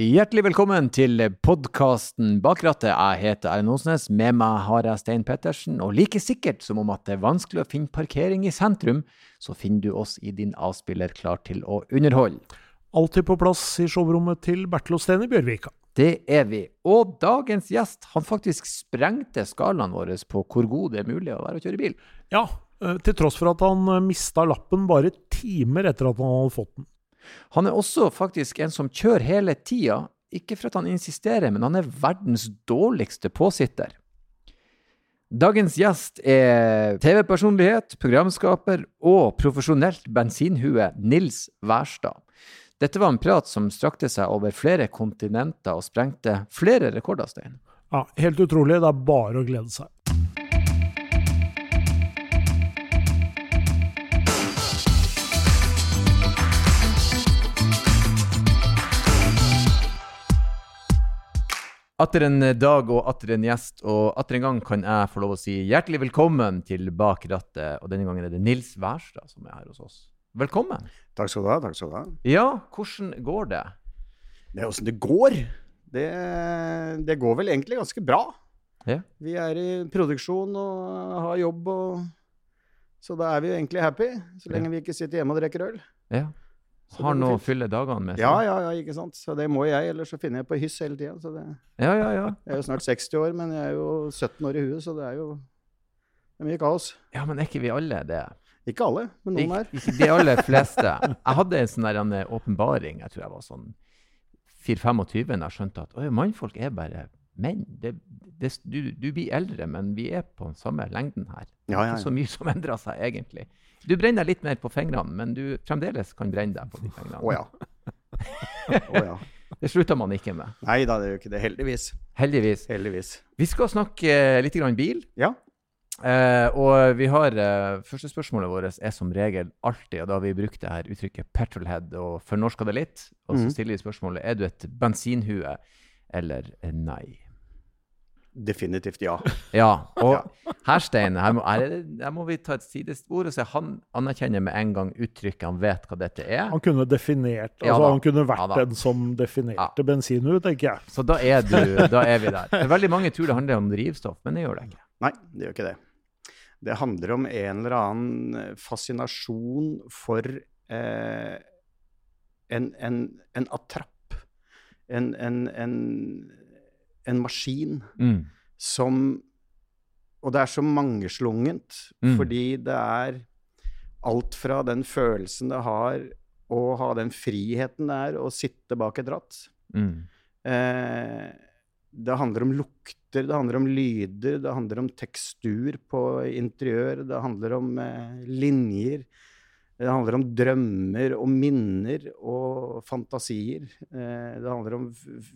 Hjertelig velkommen til podkasten Bakrattet. Jeg heter Erlend Osnes. Med meg har jeg Stein Pettersen. Og like sikkert som om at det er vanskelig å finne parkering i sentrum, så finner du oss i din avspiller klar til å underholde. Alltid på plass i showrommet til Bertil Osten i Bjørvika. Det er vi. Og dagens gjest han faktisk sprengte skalaen vår på hvor god det er mulig å være å kjøre bil. Ja, eh, til tross for at han mista lappen bare timer etter at han hadde fått den. Han er også faktisk en som kjører hele tida. Ikke for at han insisterer, men han er verdens dårligste påsitter. Dagens gjest er TV-personlighet, programskaper og profesjonelt bensinhue Nils Wærstad. Dette var en prat som strakte seg over flere kontinenter og sprengte flere rekorder, Stein. Ja, Helt utrolig. Det er bare å glede seg. Atter en dag og atter en gjest, og atter en gang kan jeg få lov å si hjertelig velkommen til Bak rattet. Og denne gangen er det Nils Wærstad som er her hos oss. Velkommen. Takk skal du ha. takk skal du ha. Ja, hvordan går det? Det åssen det går. Det, det, går vel egentlig ganske bra. Ja. Vi er i produksjon og har jobb, og, så da er vi jo egentlig happy. Så lenge vi ikke sitter hjemme og drikker øl. Ja. Så Har noe å fylle dagene med? Ja, ja, ja, ikke sant. Så det må jeg, ellers så finner jeg på hyss hele tida. Det, ja, ja, ja. jeg er jo snart 60 år, men jeg er jo 17 år i huet, så det er jo det er mye kaos. Ja, men er ikke vi alle det? Ikke alle, men noen er. ikke de aller fleste. Jeg hadde en sånn der åpenbaring, jeg tror jeg var sånn 4-25, da jeg skjønte at «Oi, mannfolk er bare menn. Det, det, du, du blir eldre, men vi er på den samme lengden her. Ja, ja, Ikke så mye som endrer seg, egentlig. Du brenner deg litt mer på fingrene, men du fremdeles kan brenne deg på de fingrene. Å ja. Oh, ja. Det slutter man ikke med. Nei da, det jo ikke det. Heldigvis. Heldigvis. Heldigvis. Vi skal snakke litt grann bil. Ja. Eh, og vi har eh, Første spørsmålet vårt er som regel alltid, og da har vi brukt det her uttrykket 'petrolhead' og fornorska det litt. Og så Mhm. stiller vi spørsmålet er du et bensinhue eller nei. Definitivt ja. Ja. Og her, Stein, her må, her, er her må vi ta et sidespor og se. Han anerkjenner med en gang uttrykket, han vet hva dette er. Han kunne definert, altså ja, han kunne vært ja, den som definerte Ja. bensinhue, tenker jeg. Så da er, du, da er vi der. Veldig mange tror det handler om drivstoff, men det gjør det ikke. Nei, det gjør ikke det. Det handler om en eller annen eh, fascinasjon for eh, en, en, en attrapp. En, en, en, en maskin Mm. som Og det er så mangeslungent, Mm. fordi det er alt fra den følelsen det har å ha den friheten det er å sitte bak et ratt. Mm. Eh, det handler om lukter, det handler om lyder, det handler om tekstur på interiør, det handler om eh, linjer. Det handler om drømmer og minner og fantasier. Eh, det handler om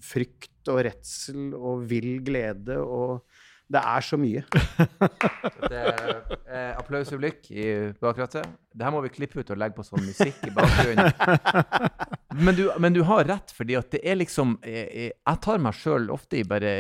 frykt og redsel og vill glede og Det er så mye. Det eh, applausøyeblikk i bakrattet. Det her må vi klippe ut og legge på sånn musikk i bakgrunnen. Men du, men du har rett, fordi at det er liksom eh, eh, Jeg tar meg sjøl ofte i bare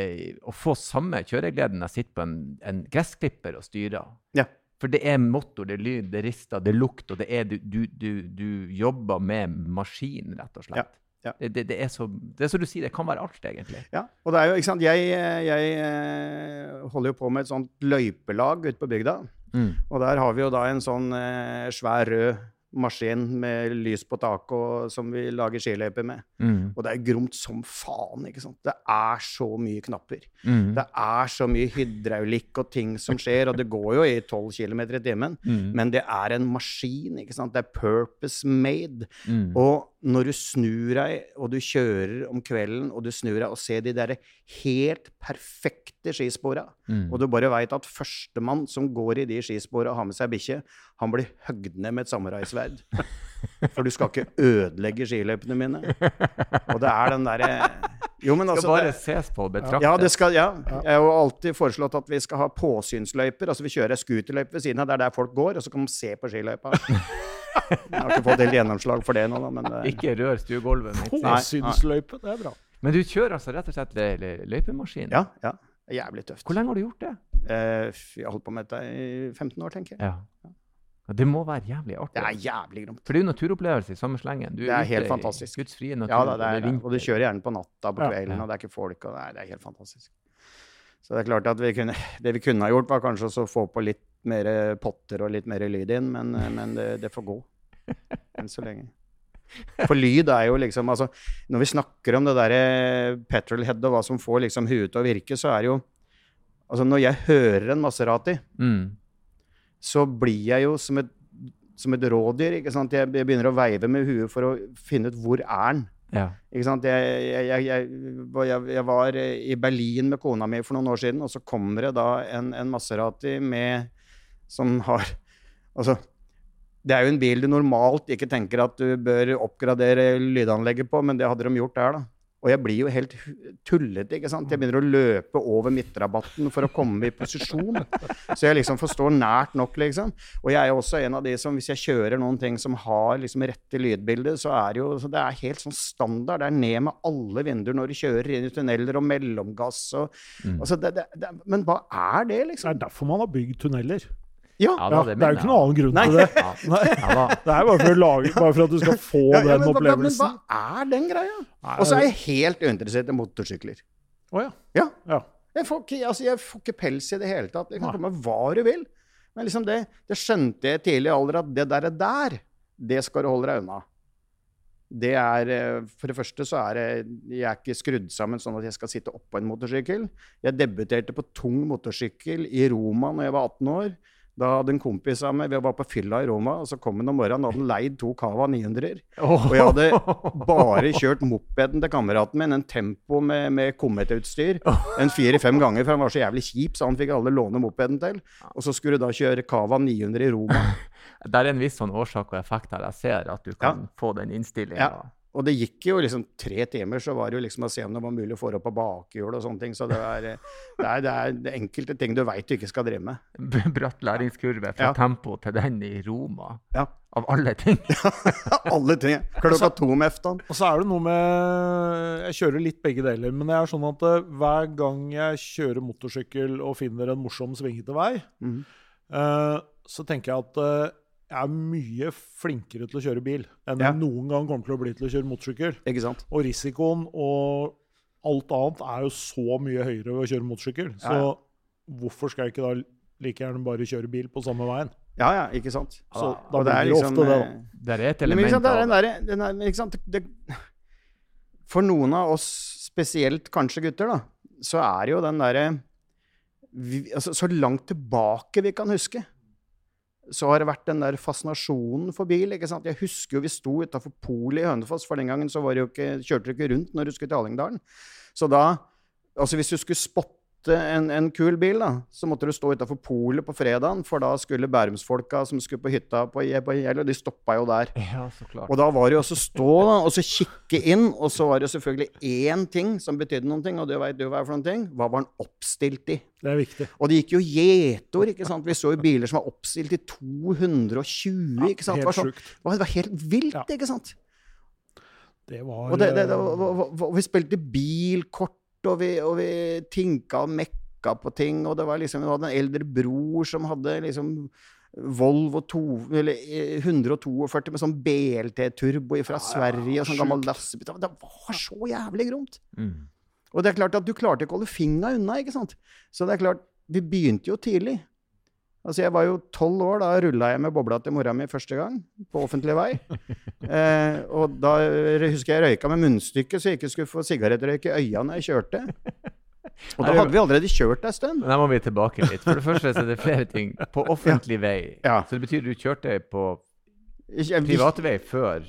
å få samme kjøreglede når jeg sitter på en, en gressklipper og styrer. Ja. For det er motor, det er lyd, det er rister, det er lukt, og det er du, du, du, du jobber med maskin, rett og slett. Ja, ja. Det, det, er så, det er så, du sier, det kan være alt, egentlig. Ja, og det er jo, ikke sant, jeg, jeg eh, holder jo på med et sånt løypelag ute på bygda. Mm. Og der har vi jo da en sånn eh, svær rød maskin med lys på taket og, som vi lager skiløyper med. Mm. Og det er gromt som faen, ikke sant. Det er så mye knapper. Mm. Det er så mye hydraulikk og ting som skjer, og det går jo i 12 km i timen. Mm. Men det er en maskin, ikke sant. Det er purpose made. Mm. Og når du snur deg, og du kjører om kvelden, og du snur deg og ser de der helt perfekte skispora, Mm. og du bare veit at førstemann som går i de skispora og har med seg bikkje, han blir høgd ned med et samuraisverd. For du skal ikke ødelegge skiløypene mine. Og det er den derre Jo, men skal altså bare det, ses på og betrakte. ja, det skal, ja. Jeg har alltid foreslått at vi skal ha påsynsløyper. Altså vi kjører scooterløype ved siden av, det er der folk går, og så kan man se på skiløypa. Jeg har ikke fått helt gjennomslag for det nå, da, men det, Ikke rør stuegulvet mitt. Påsynsløype, det er bra. Men du kjører altså rett og slett lø- lø- løypemaskin? Ja, ja. Jævlig tøft. Hvor lenge har du gjort det? Eh, jeg har holdt på med dette i 15 år, tenker jeg. Ja. Ja, Det må være jævlig artig. Det er jævlig gromt. For det er jo naturopplevelse i samme slengen. Du Det er helt fantastisk. Guds frie natur. Ja, da, det er, det. og du kjører gjerne på natta på Ja. kvelden, Ja. og det er ikke folk. og det er, det er helt fantastisk. Så det er klart at vi kunne, det vi kunne ha gjort, var kanskje å få på litt mer potter og litt mer lyd inn, men, men det, det får gå. Enn så lenge. For lyd er jo liksom altså, Når vi snakker om det derre petrolhead og hva som får liksom huet til å virke, så er det jo Altså, når jeg hører en Maserati, Mm. så blir jeg jo som et, som et rådyr. ikke sant? Jeg, jeg begynner å veive med huet for å finne ut hvor er den. Ja. Ikke sant? Jeg, jeg, jeg, jeg, jeg, jeg var i Berlin med kona mi for noen år siden, og så kommer det da en, en Maserati med Som har Altså, det er jo en bil du normalt ikke tenker at du bør oppgradere lydanlegget på, men det hadde de gjort der, da. Og jeg blir jo helt tullete. ikke sant? Jeg begynner å løpe over midtrabatten for å komme i posisjon. Så jeg liksom forstår nært nok, liksom. Og jeg er jo også en av de som, hvis jeg kjører noen ting som har liksom rette lydbilder, så er det jo så det er helt sånn standard. Det er ned med alle vinduer når du kjører inn i tunneler, og mellomgass og Mm. altså det, det, det, Men hva er det, liksom? Det er derfor man har bygd tunneler. Ja. Ja, det er jo ikke noen annen grunn Nei. til det. Ja. Ja. Det er bare for, å lage, bare for at du skal få Ja, ja, den men, opplevelsen. men hva er den greia? Og så er jeg helt uinteressert i motorsykler. Oh, ja. Ja. ja. Jeg får ikke, altså, jeg får ikke pels i det hele tatt. Jeg kan komme hva du vil. Men liksom det, det skjønte jeg i tidlig alder at det der, er der, det skal du holde deg unna. Det er, eh, For det første så er det Jeg er ikke skrudd sammen sånn at jeg skal sitte oppå en motorsykkel. Jeg debuterte på tung motorsykkel i Roma når jeg var 18 år. Da hadde en kompis av meg Vi var på fylla i Roma, og så kom han om morgenen og hadde leid to Cava 900-er. Og jeg hadde bare kjørt mopeden til kameraten min, en Tempo med, med Comet-utstyr, en fire-fem ganger, for han var så jævlig kjip, så han fikk alle låne mopeden til. Og så skulle du da kjøre Cava 900 i Roma. Det er en viss sånn årsak og effekt her. Jeg ser at du kan få den innstillinga. Ja. Og det gikk jo liksom tre timer, så var det jo liksom å se om det var mulig å få det opp på bakhjul og sånne ting. Så det er, det er, det er det enkelte ting du veit du ikke skal drive med. Bratt læringskurve fra Ja. tempo til den i Roma. Ja. Av alle ting. Alle ting. Klokka to om eftan. Og så er det noe med Jeg kjører litt begge deler, men det er sånn at eh, hver gang jeg kjører motorsykkel og finner en morsom svingete vei, mm. uh, så tenker jeg at eh, jeg er mye flinkere til å kjøre bil enn Ja. jeg noen gang kommer til å bli til å kjøre motorsykkel. Ikke sant? Og risikoen og alt annet er jo så mye høyere ved å kjøre motorsykkel. Så Ja, ja. hvorfor skal jeg ikke da like gjerne bare kjøre bil på samme veien? Ja, ja, ikke sant. Så da blir det er liksom, ofte det, eh, da. Det er et element sant, det er den av der, ikke sant, det, det, For noen av oss, spesielt kanskje gutter, da, så er jo den derre altså, Så langt tilbake vi kan huske, så har det vært den der fascinasjonen for bil. ikke sant? Jeg husker jo vi sto utafor polet i Hønefoss, for den gangen så var det jo ikke, kjørte du ikke rundt når du skulle til Hallingdalen. Så da Altså hvis du skulle spotte en, en kul bil, da, så måtte du stå utafor polet på fredagen, for da skulle bærumsfolka som skulle på hytta på, på Jeløy, de stoppa jo der. Ja, så klart. Og da var det jo også stå da, og så kikke inn, og så var det jo selvfølgelig én ting som betydde noen ting, og det veit du hva er for noen ting. Hva var den oppstilt i? Det er viktig. Og det gikk jo gjetord, ikke sant. Vi så jo biler som var oppstilt i 220, ikke sant. Det var, Helt sånn, sjukt. det var helt vilt, Ja. ikke sant. Det var Og, det, det, det, eh, og vi spilte bilkort, og vi, og vi tinka og mekka på ting, og det var liksom, vi hadde en eldre bror som hadde liksom Volvo to, eller eh, 142 med sånn BLT-turbo fra Sverige og sånn gammel lastebil. Det var så jævlig gromt. Mm. Og det er klart at du klarte ikke å holde fingra unna, ikke sant. Så det er klart, vi begynte jo tidlig. Altså, jeg var jo tolv år, da rulla jeg med bobla til mora mi første gang, på offentlig vei. Eh, og da husker jeg røyka med munnstykket så jeg ikke skulle få sigarettrøyk i øya når jeg kjørte. Og da hadde vi allerede kjørt ei stund. Da må vi tilbake litt. For det første så er det flere ting. På offentlig vei. Ja. Så det betyr du kjørte på Jeg- privatvei før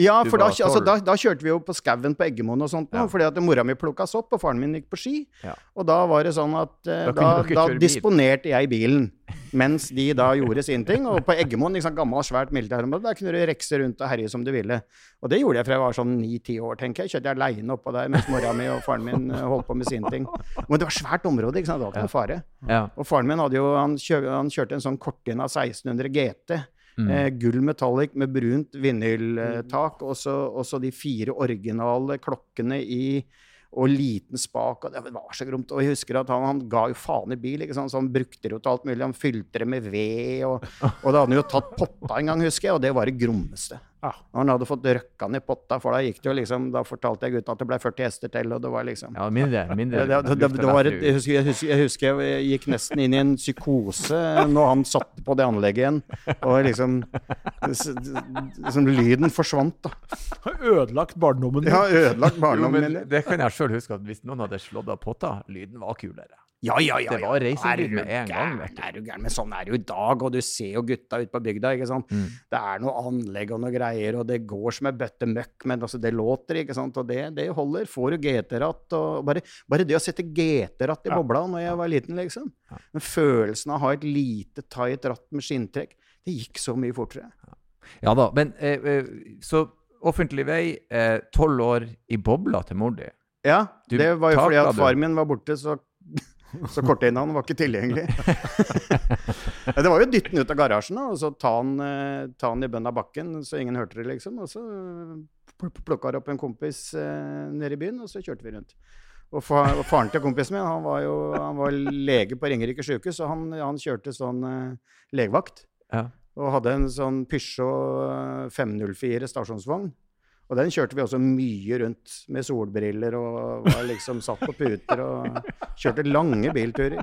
Ja, for da, altså, da, da kjørte vi jo på skauen på Eggemoen og sånt, nå, Ja. fordi at mora mi plukka sopp, og faren min gikk på ski. Ja. Og da var det sånn at Da eh, da, da, disponerte jeg bilen, mens de da gjorde sin ting. Og på Eggemoen, liksom, gammelt, svært militærområde, der kunne du rekse rundt og herje som du ville. Og det gjorde jeg fra jeg var sånn ni-ti år, tenker jeg. Kjørte jeg aleine oppå der mens mora mi og faren min eh, holdt på med sine ting. Men det var svært område, ikke sant. Det var ikke noen fare. Ja. Og faren min hadde jo, han, kjør, han kjørte en sånn Cortina 1600 GT. Mm. Eh, gull metallic med brunt vinyltak, og så og så de fire originale klokkene i og liten spak. og Det var så gromt. Og jeg husker at han, han ga jo faen i bil, ikke sant? så han brukte det jo til alt mulig. Han fylte det med ved, og, og da hadde han jo tatt potta en gang, husker jeg, og det var det grommeste. Ja. Når han hadde fått røkka ned potta, for da gikk det jo liksom, da fortalte jeg gutta at det ble 40 hester til, og det var liksom Ja, mindre. mindre det, det, det, det var et, jeg, husker, jeg, husker, jeg husker jeg gikk nesten inn i en psykose når han satt på det anlegget igjen. Og liksom, liksom Lyden forsvant, da. Har ødelagt barndommen din. Ja, ødelagt Jo, barndommen men min. det kan jeg sjøl huske, at hvis noen hadde slått av potta, lyden var kulere. Ja, ja, ja. Det var racingbil med en gang, gæren, vet du. Er du gæren? Men sånn er det jo i dag, og du ser jo gutta ute på bygda, ikke sant. Mm. Det er noe anlegg og noe greier, og det går som ei bøtte møkk, men altså, det låter, ikke sant. Og det, det holder. Får du GT-ratt og bare, bare det å sette GT-ratt i bobla når jeg var liten, liksom. Men følelsen av å ha et lite, tight ratt med skinntrekk, det gikk så mye fortere. Ja da, men eh, eh, så offentlig vei, tolv år i bobla til mor di. Ja, det var jo fordi at far min var borte, så så korteinnene var ikke tilgjengelig. Det var jo å dytte den ut av garasjen da, og så ta den, eh, ta den i bønn av bakken så ingen hørte det, liksom. Og så pl- plukka opp en kompis eh, nede i byen, og så kjørte vi rundt. Og, fa og faren til kompisen min han var jo han var lege på Ringerike sykehus, og han, han kjørte sånn eh, legevakt. Ja. Og hadde en sånn Peugeot 504 stasjonsvogn. Og den kjørte vi også mye rundt med solbriller og var liksom satt på puter og kjørte lange bilturer.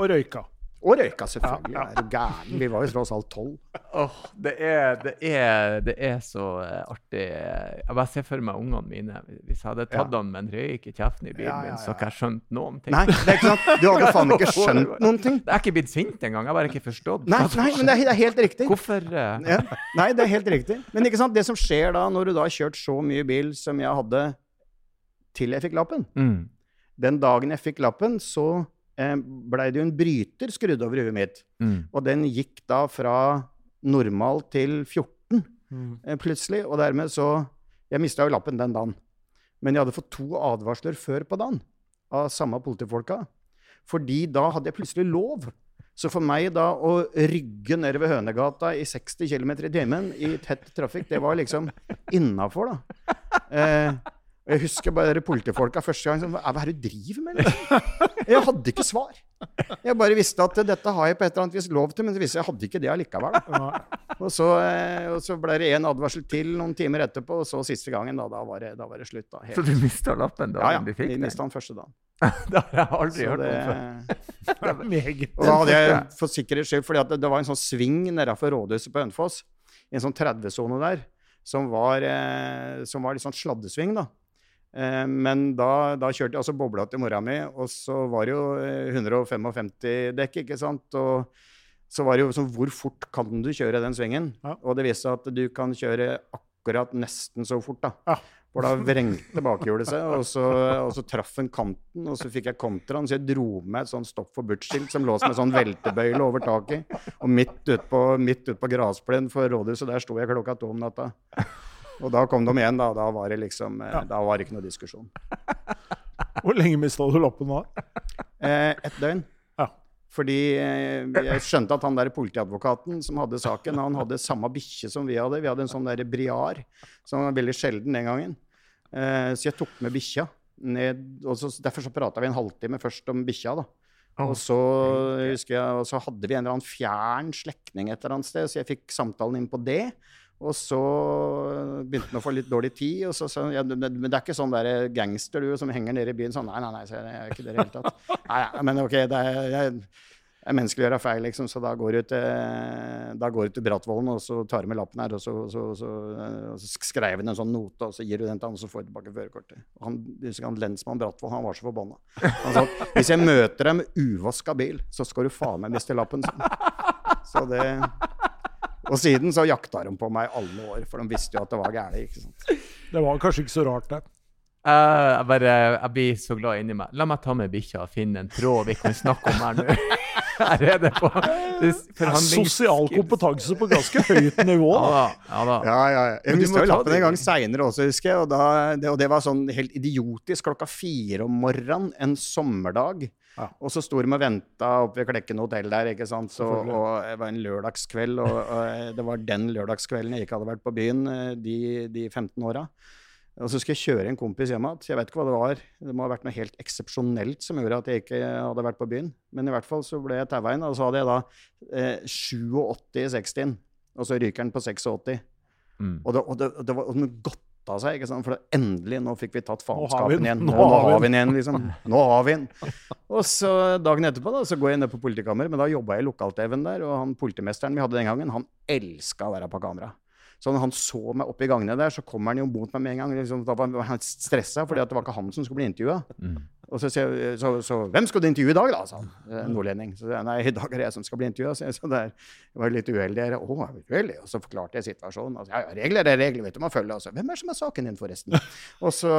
Og røyka. Og røyka, selvfølgelig. Ja, ja. Er du gæren? Vi var jo tross alt tolv. Åh, det det det er så eh, artig. Jeg bare ser for meg ungene mine. Hvis jeg hadde tatt Ja. han med en røyk i kjeften i bilen Ja, min, så ikke jeg skjønt noen ting. Nei, det er ikke sant? Du hadde faen ikke skjønt noen ting. Jeg er ikke blitt sint engang. Jeg har bare ikke forstått. Nei, nei men det er, helt riktig. Hvorfor Ja. Nei, det er helt riktig. Men ikke sant? det som skjer da, når du da har kjørt så mye bil som jeg hadde til jeg fikk lappen mm. Den dagen jeg fikk lappen, så blei det jo en bryter skrudd over huet mitt. Mm. Og den gikk da fra normal til 14 Mm. eh, plutselig. Og dermed så Jeg mista jo lappen den dagen. Men jeg hadde fått to advarsler før på dagen av samme politifolka. Fordi da hadde jeg plutselig lov. Så for meg da å rygge ned ved Hønegata i 60 km i timen i tett trafikk, det var liksom innafor, da. Eh, og jeg husker bare politifolka første gang sånn Hva er det du driver med? Liksom? Jeg hadde ikke svar. Jeg bare visste at dette har jeg på et eller annet vis lov til, men så visste jeg jeg hadde ikke det allikevel. Og så, eh, og så ble det en advarsel til noen timer etterpå, og så siste gangen, da, da, var, det, da var det slutt. Da, Så du mista lappen da Ja, ja. du fikk den? mista den første dagen. det har jeg aldri Så hørt om før. Og da hadde jeg for sikkerhets skyld, fordi det, det var en sånn sving nedafor rådhuset på Hønefoss, en sånn 30-sone der, som var, eh, som var litt sånn sladdesving, da. Eh, men da, da kjørte jeg altså bobla til mora mi, og så var det jo eh, 155 dekk, ikke sant. Og så var det jo sånn Hvor fort kan du kjøre den svingen? Ja. Og det viste seg at du kan kjøre akkurat nesten så fort, da. Ja. For da vrengte bakhjulet seg, og så, og så traff den kanten, og så fikk jeg kontraen, så jeg dro med et sånn stopp for butch-skilt som lå som en sånn veltebøyle over taket. Og midt ute på, midt ut på gressplenen for rådhuset, der sto jeg klokka to om natta. Og da kom de igjen, da. Da var det liksom eh, Ja. Da var det ikke noe diskusjon. Hvor lenge mista du lappen da? Eh, et døgn. Ja. Fordi eh, jeg skjønte at han der politiadvokaten som hadde saken, han hadde samme bikkje som vi hadde. Vi hadde en sånn der briar, som var veldig sjelden den gangen. Eh, så jeg tok med bikkja ned. og så, Derfor så prata vi en halvtime først om bikkja. da. Og så jeg, og så hadde vi en eller annen fjern slektning et eller annet sted, så jeg fikk samtalen inn på det. Og så begynte han å få litt dårlig tid. og så sa han, ja, men det er ikke sånn der gangster du som henger nede i byen sånn Nei, nei, nei, så jeg er ikke det i det hele tatt. Nei, nei, men ok, det er, jeg, er menneskelig å gjøre feil, liksom, så da går du til, til Brattvollen, og så tar du med lappen her, og så, så, så, og så skrev han en sånn note, og så gir du den til han, og så får du tilbake førerkortet. Han, han lensmann Brattvoll, han var så forbanna. Han sa at hvis jeg møter deg med uvaska bil, så skal du faen meg miste lappen. Så det Og siden så jakta de på meg alle år, for de visste jo at det var gærent. ikke sant? Det var kanskje ikke så rart, det. Uh, jeg bare, jeg blir så glad inni meg. La meg ta med bikkja og finne en tråd vi kan snakke om her nå. Her er det på forhandlings- Sosial kompetanse på ganske høyt nivå. Ja Da. Ja, da. Ja, ja, ja. Jeg mista lappen en gang seinere også, husker jeg. Og, da, det, og det var sånn helt idiotisk klokka fire om morgenen en sommerdag. Ja. Og så sto de og venta oppe ved Klekken hotell der, ikke sant. Så, og det var en lørdagskveld, og, og det var den lørdagskvelden jeg ikke hadde vært på byen eh, de, de 15 åra. Og så skulle jeg kjøre en kompis hjem igjen. Jeg vet ikke hva det var. Det må ha vært noe helt eksepsjonelt som gjorde at jeg ikke hadde vært på byen. Men i hvert fall så ble jeg taua inn, og så hadde jeg da eh, 87 i 60, og så ryker den på 86. Mm. Og det, og det, og det var og den godta seg, for endelig, nå fikk vi tatt faenskapen igjen. Nå Nå, har vi den igjen, liksom. Nå har vi den. Og så dagen etterpå da, så går jeg ned på politikammeret, men da jobba jeg i lokal-TV-en der, og han politimesteren vi hadde den gangen, han elska å være på kamera. Så når han så meg opp i gangene der, så kommer han jo mot meg med en gang. Liksom, da var han stressa, for det var ikke han som skulle bli intervjua. Mm. Og så sier jeg, så, så, hvem skal du intervjue i dag, da? sa han. Eh, Nordlending. Så jeg, nei, i dag er det jeg som skal bli intervjua. Så så der, var litt uheldig. Å, uheldig? Og så forklarte jeg situasjonen. Altså, ja, ja, regler er regler, vet du, man følger. Altså. Hvem er det som er saken din, forresten? Og så,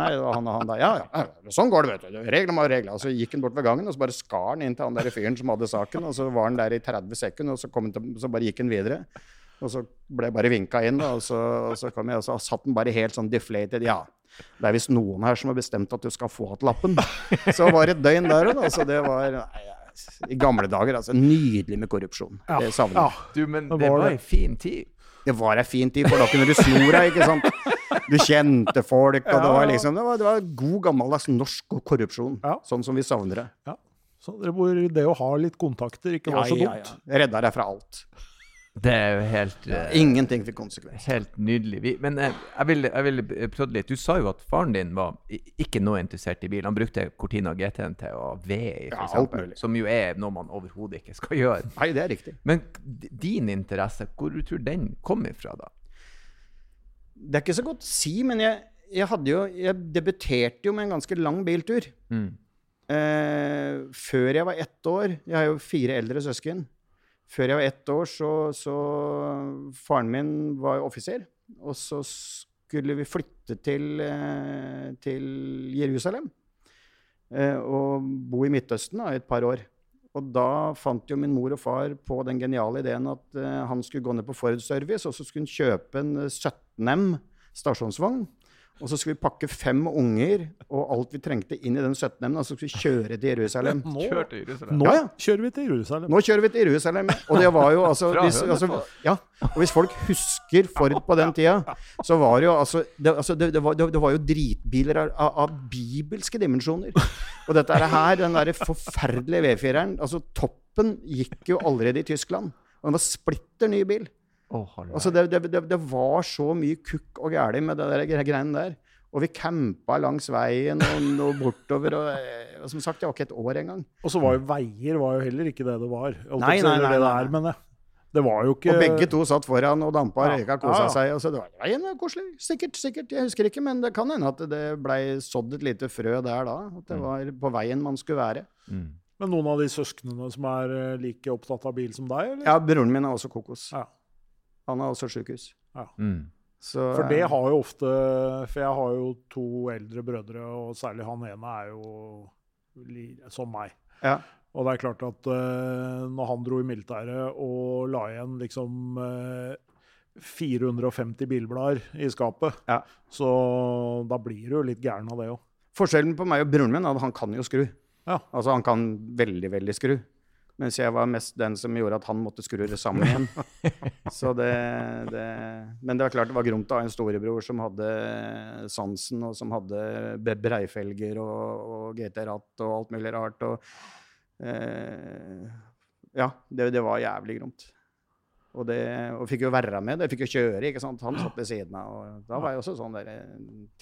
nei, han og han da. Ja, ja, sånn går det, vet du. Regler må regler. Og så gikk han bort ved gangen, og så bare skar han inn til han der fyren som hadde saken. Og så var han der i 30 sekunder, og så, kom til, så bare gikk han videre. Og så ble jeg bare vinka inn, da, og så, og så kom jeg, og så satt den bare helt sånn deflated. Ja, det er visst noen her som har bestemt at du skal få igjen lappen. Så var det et døgn der òg, da. Så det var nei, I gamle dager, altså. Nydelig med korrupsjon. Ja. Det savner ja. jeg. Du, men Det var ei fin tid. Det var ei fin tid, for da kunne du sno deg, ikke sant. Du kjente folk, og det var liksom Det var, det var god, gammeldags norsk korrupsjon. Ja. Sånn som vi savner det. Så det, det å ha litt kontakter ikke var så dumt. Redda deg fra alt. Det er jo helt uh, Ingenting fikk konsekvens. Helt nydelig. Vi, men uh, jeg vil, jeg vil prøve litt. Du sa jo at faren din var ikke noe interessert i bil. Han brukte Cortina GT-en til å ve i, Ja. Som jo er noe man overhodet ikke skal gjøre. Nei, det er riktig. Men din interesse, hvor du tror den kom ifra, da? Det er ikke så godt å si, men jeg, jeg jo Jeg debuterte jo med en ganske lang biltur. Mm. Uh, før jeg var ett år Jeg har jo fire eldre søsken. Før jeg var ett år, så, så Faren min var offiser. Og så skulle vi flytte til, eh, til Jerusalem. Eh, og bo i Midtøsten da, i et par år. Og da fant jo min mor og far på den geniale ideen at eh, han skulle gå ned på Ford Service, og så skulle han kjøpe en eh, 17M stasjonsvogn. Og så skulle vi pakke fem unger og alt vi trengte inn i den 17M-en, og så skulle vi kjøre til Jerusalem. Nå, til Jerusalem. nå Ja, ja. kjører vi til Jerusalem. Nå kjører vi til Jerusalem. Og det var jo altså, hvis, altså ja, Og hvis folk husker Ford på den tida, så var det jo altså Det, altså, det, det, var, det, det var jo dritbiler av, av, av bibelske dimensjoner. Og dette er her, den derre forferdelige V4-eren Altså, toppen gikk jo allerede i Tyskland. Og den var splitter ny bil. Hallo. Altså, det, det, det, det var så mye kukk og gæli med det der greiene der. Og vi campa langs veien og, og bortover. Og, eh, og som sagt, det var ikke et år engang. Og så var jo veier var jo heller ikke det det var. Nei, nei, nei, det nei, er, men det, det var jo ikke Og begge to satt foran og dampa og røyka og kosa Ja, ja. seg. Og så det var veien koselig. Sikkert, sikkert. Jeg husker ikke, men det kan hende at det blei sådd et lite frø der da. At det var på veien man skulle være. Mm. Men noen av de søsknene som er eh, like opptatt av bil som deg, eller? Ja, broren min er også kokos. Ja. Han er også sjukehus. Mm. Så For det eh, har jo ofte For jeg har jo to eldre brødre, og særlig han ene er jo som meg. ja. Og det er klart at uh, når han dro i militæret og la igjen liksom uh, 450 bilblader i skapet, Ja. så da blir du jo litt gæren av det òg. Forskjellen på meg og broren min er at han kan jo skru. Ja. Altså han kan veldig, veldig skru. Mens jeg var mest den som gjorde at han måtte skru det sammen igjen. Så det, det Men det var klart det var gromt å ha en storebror som hadde sansen, og som hadde breifelger og, og GT-ratt og alt mulig rart. Og, eh, ja, det, det var jævlig gromt. Og, det, og fikk jo være med det. Fikk jo kjøre. ikke sant? Han satt ved siden av. og Da var jeg også sånn der eh,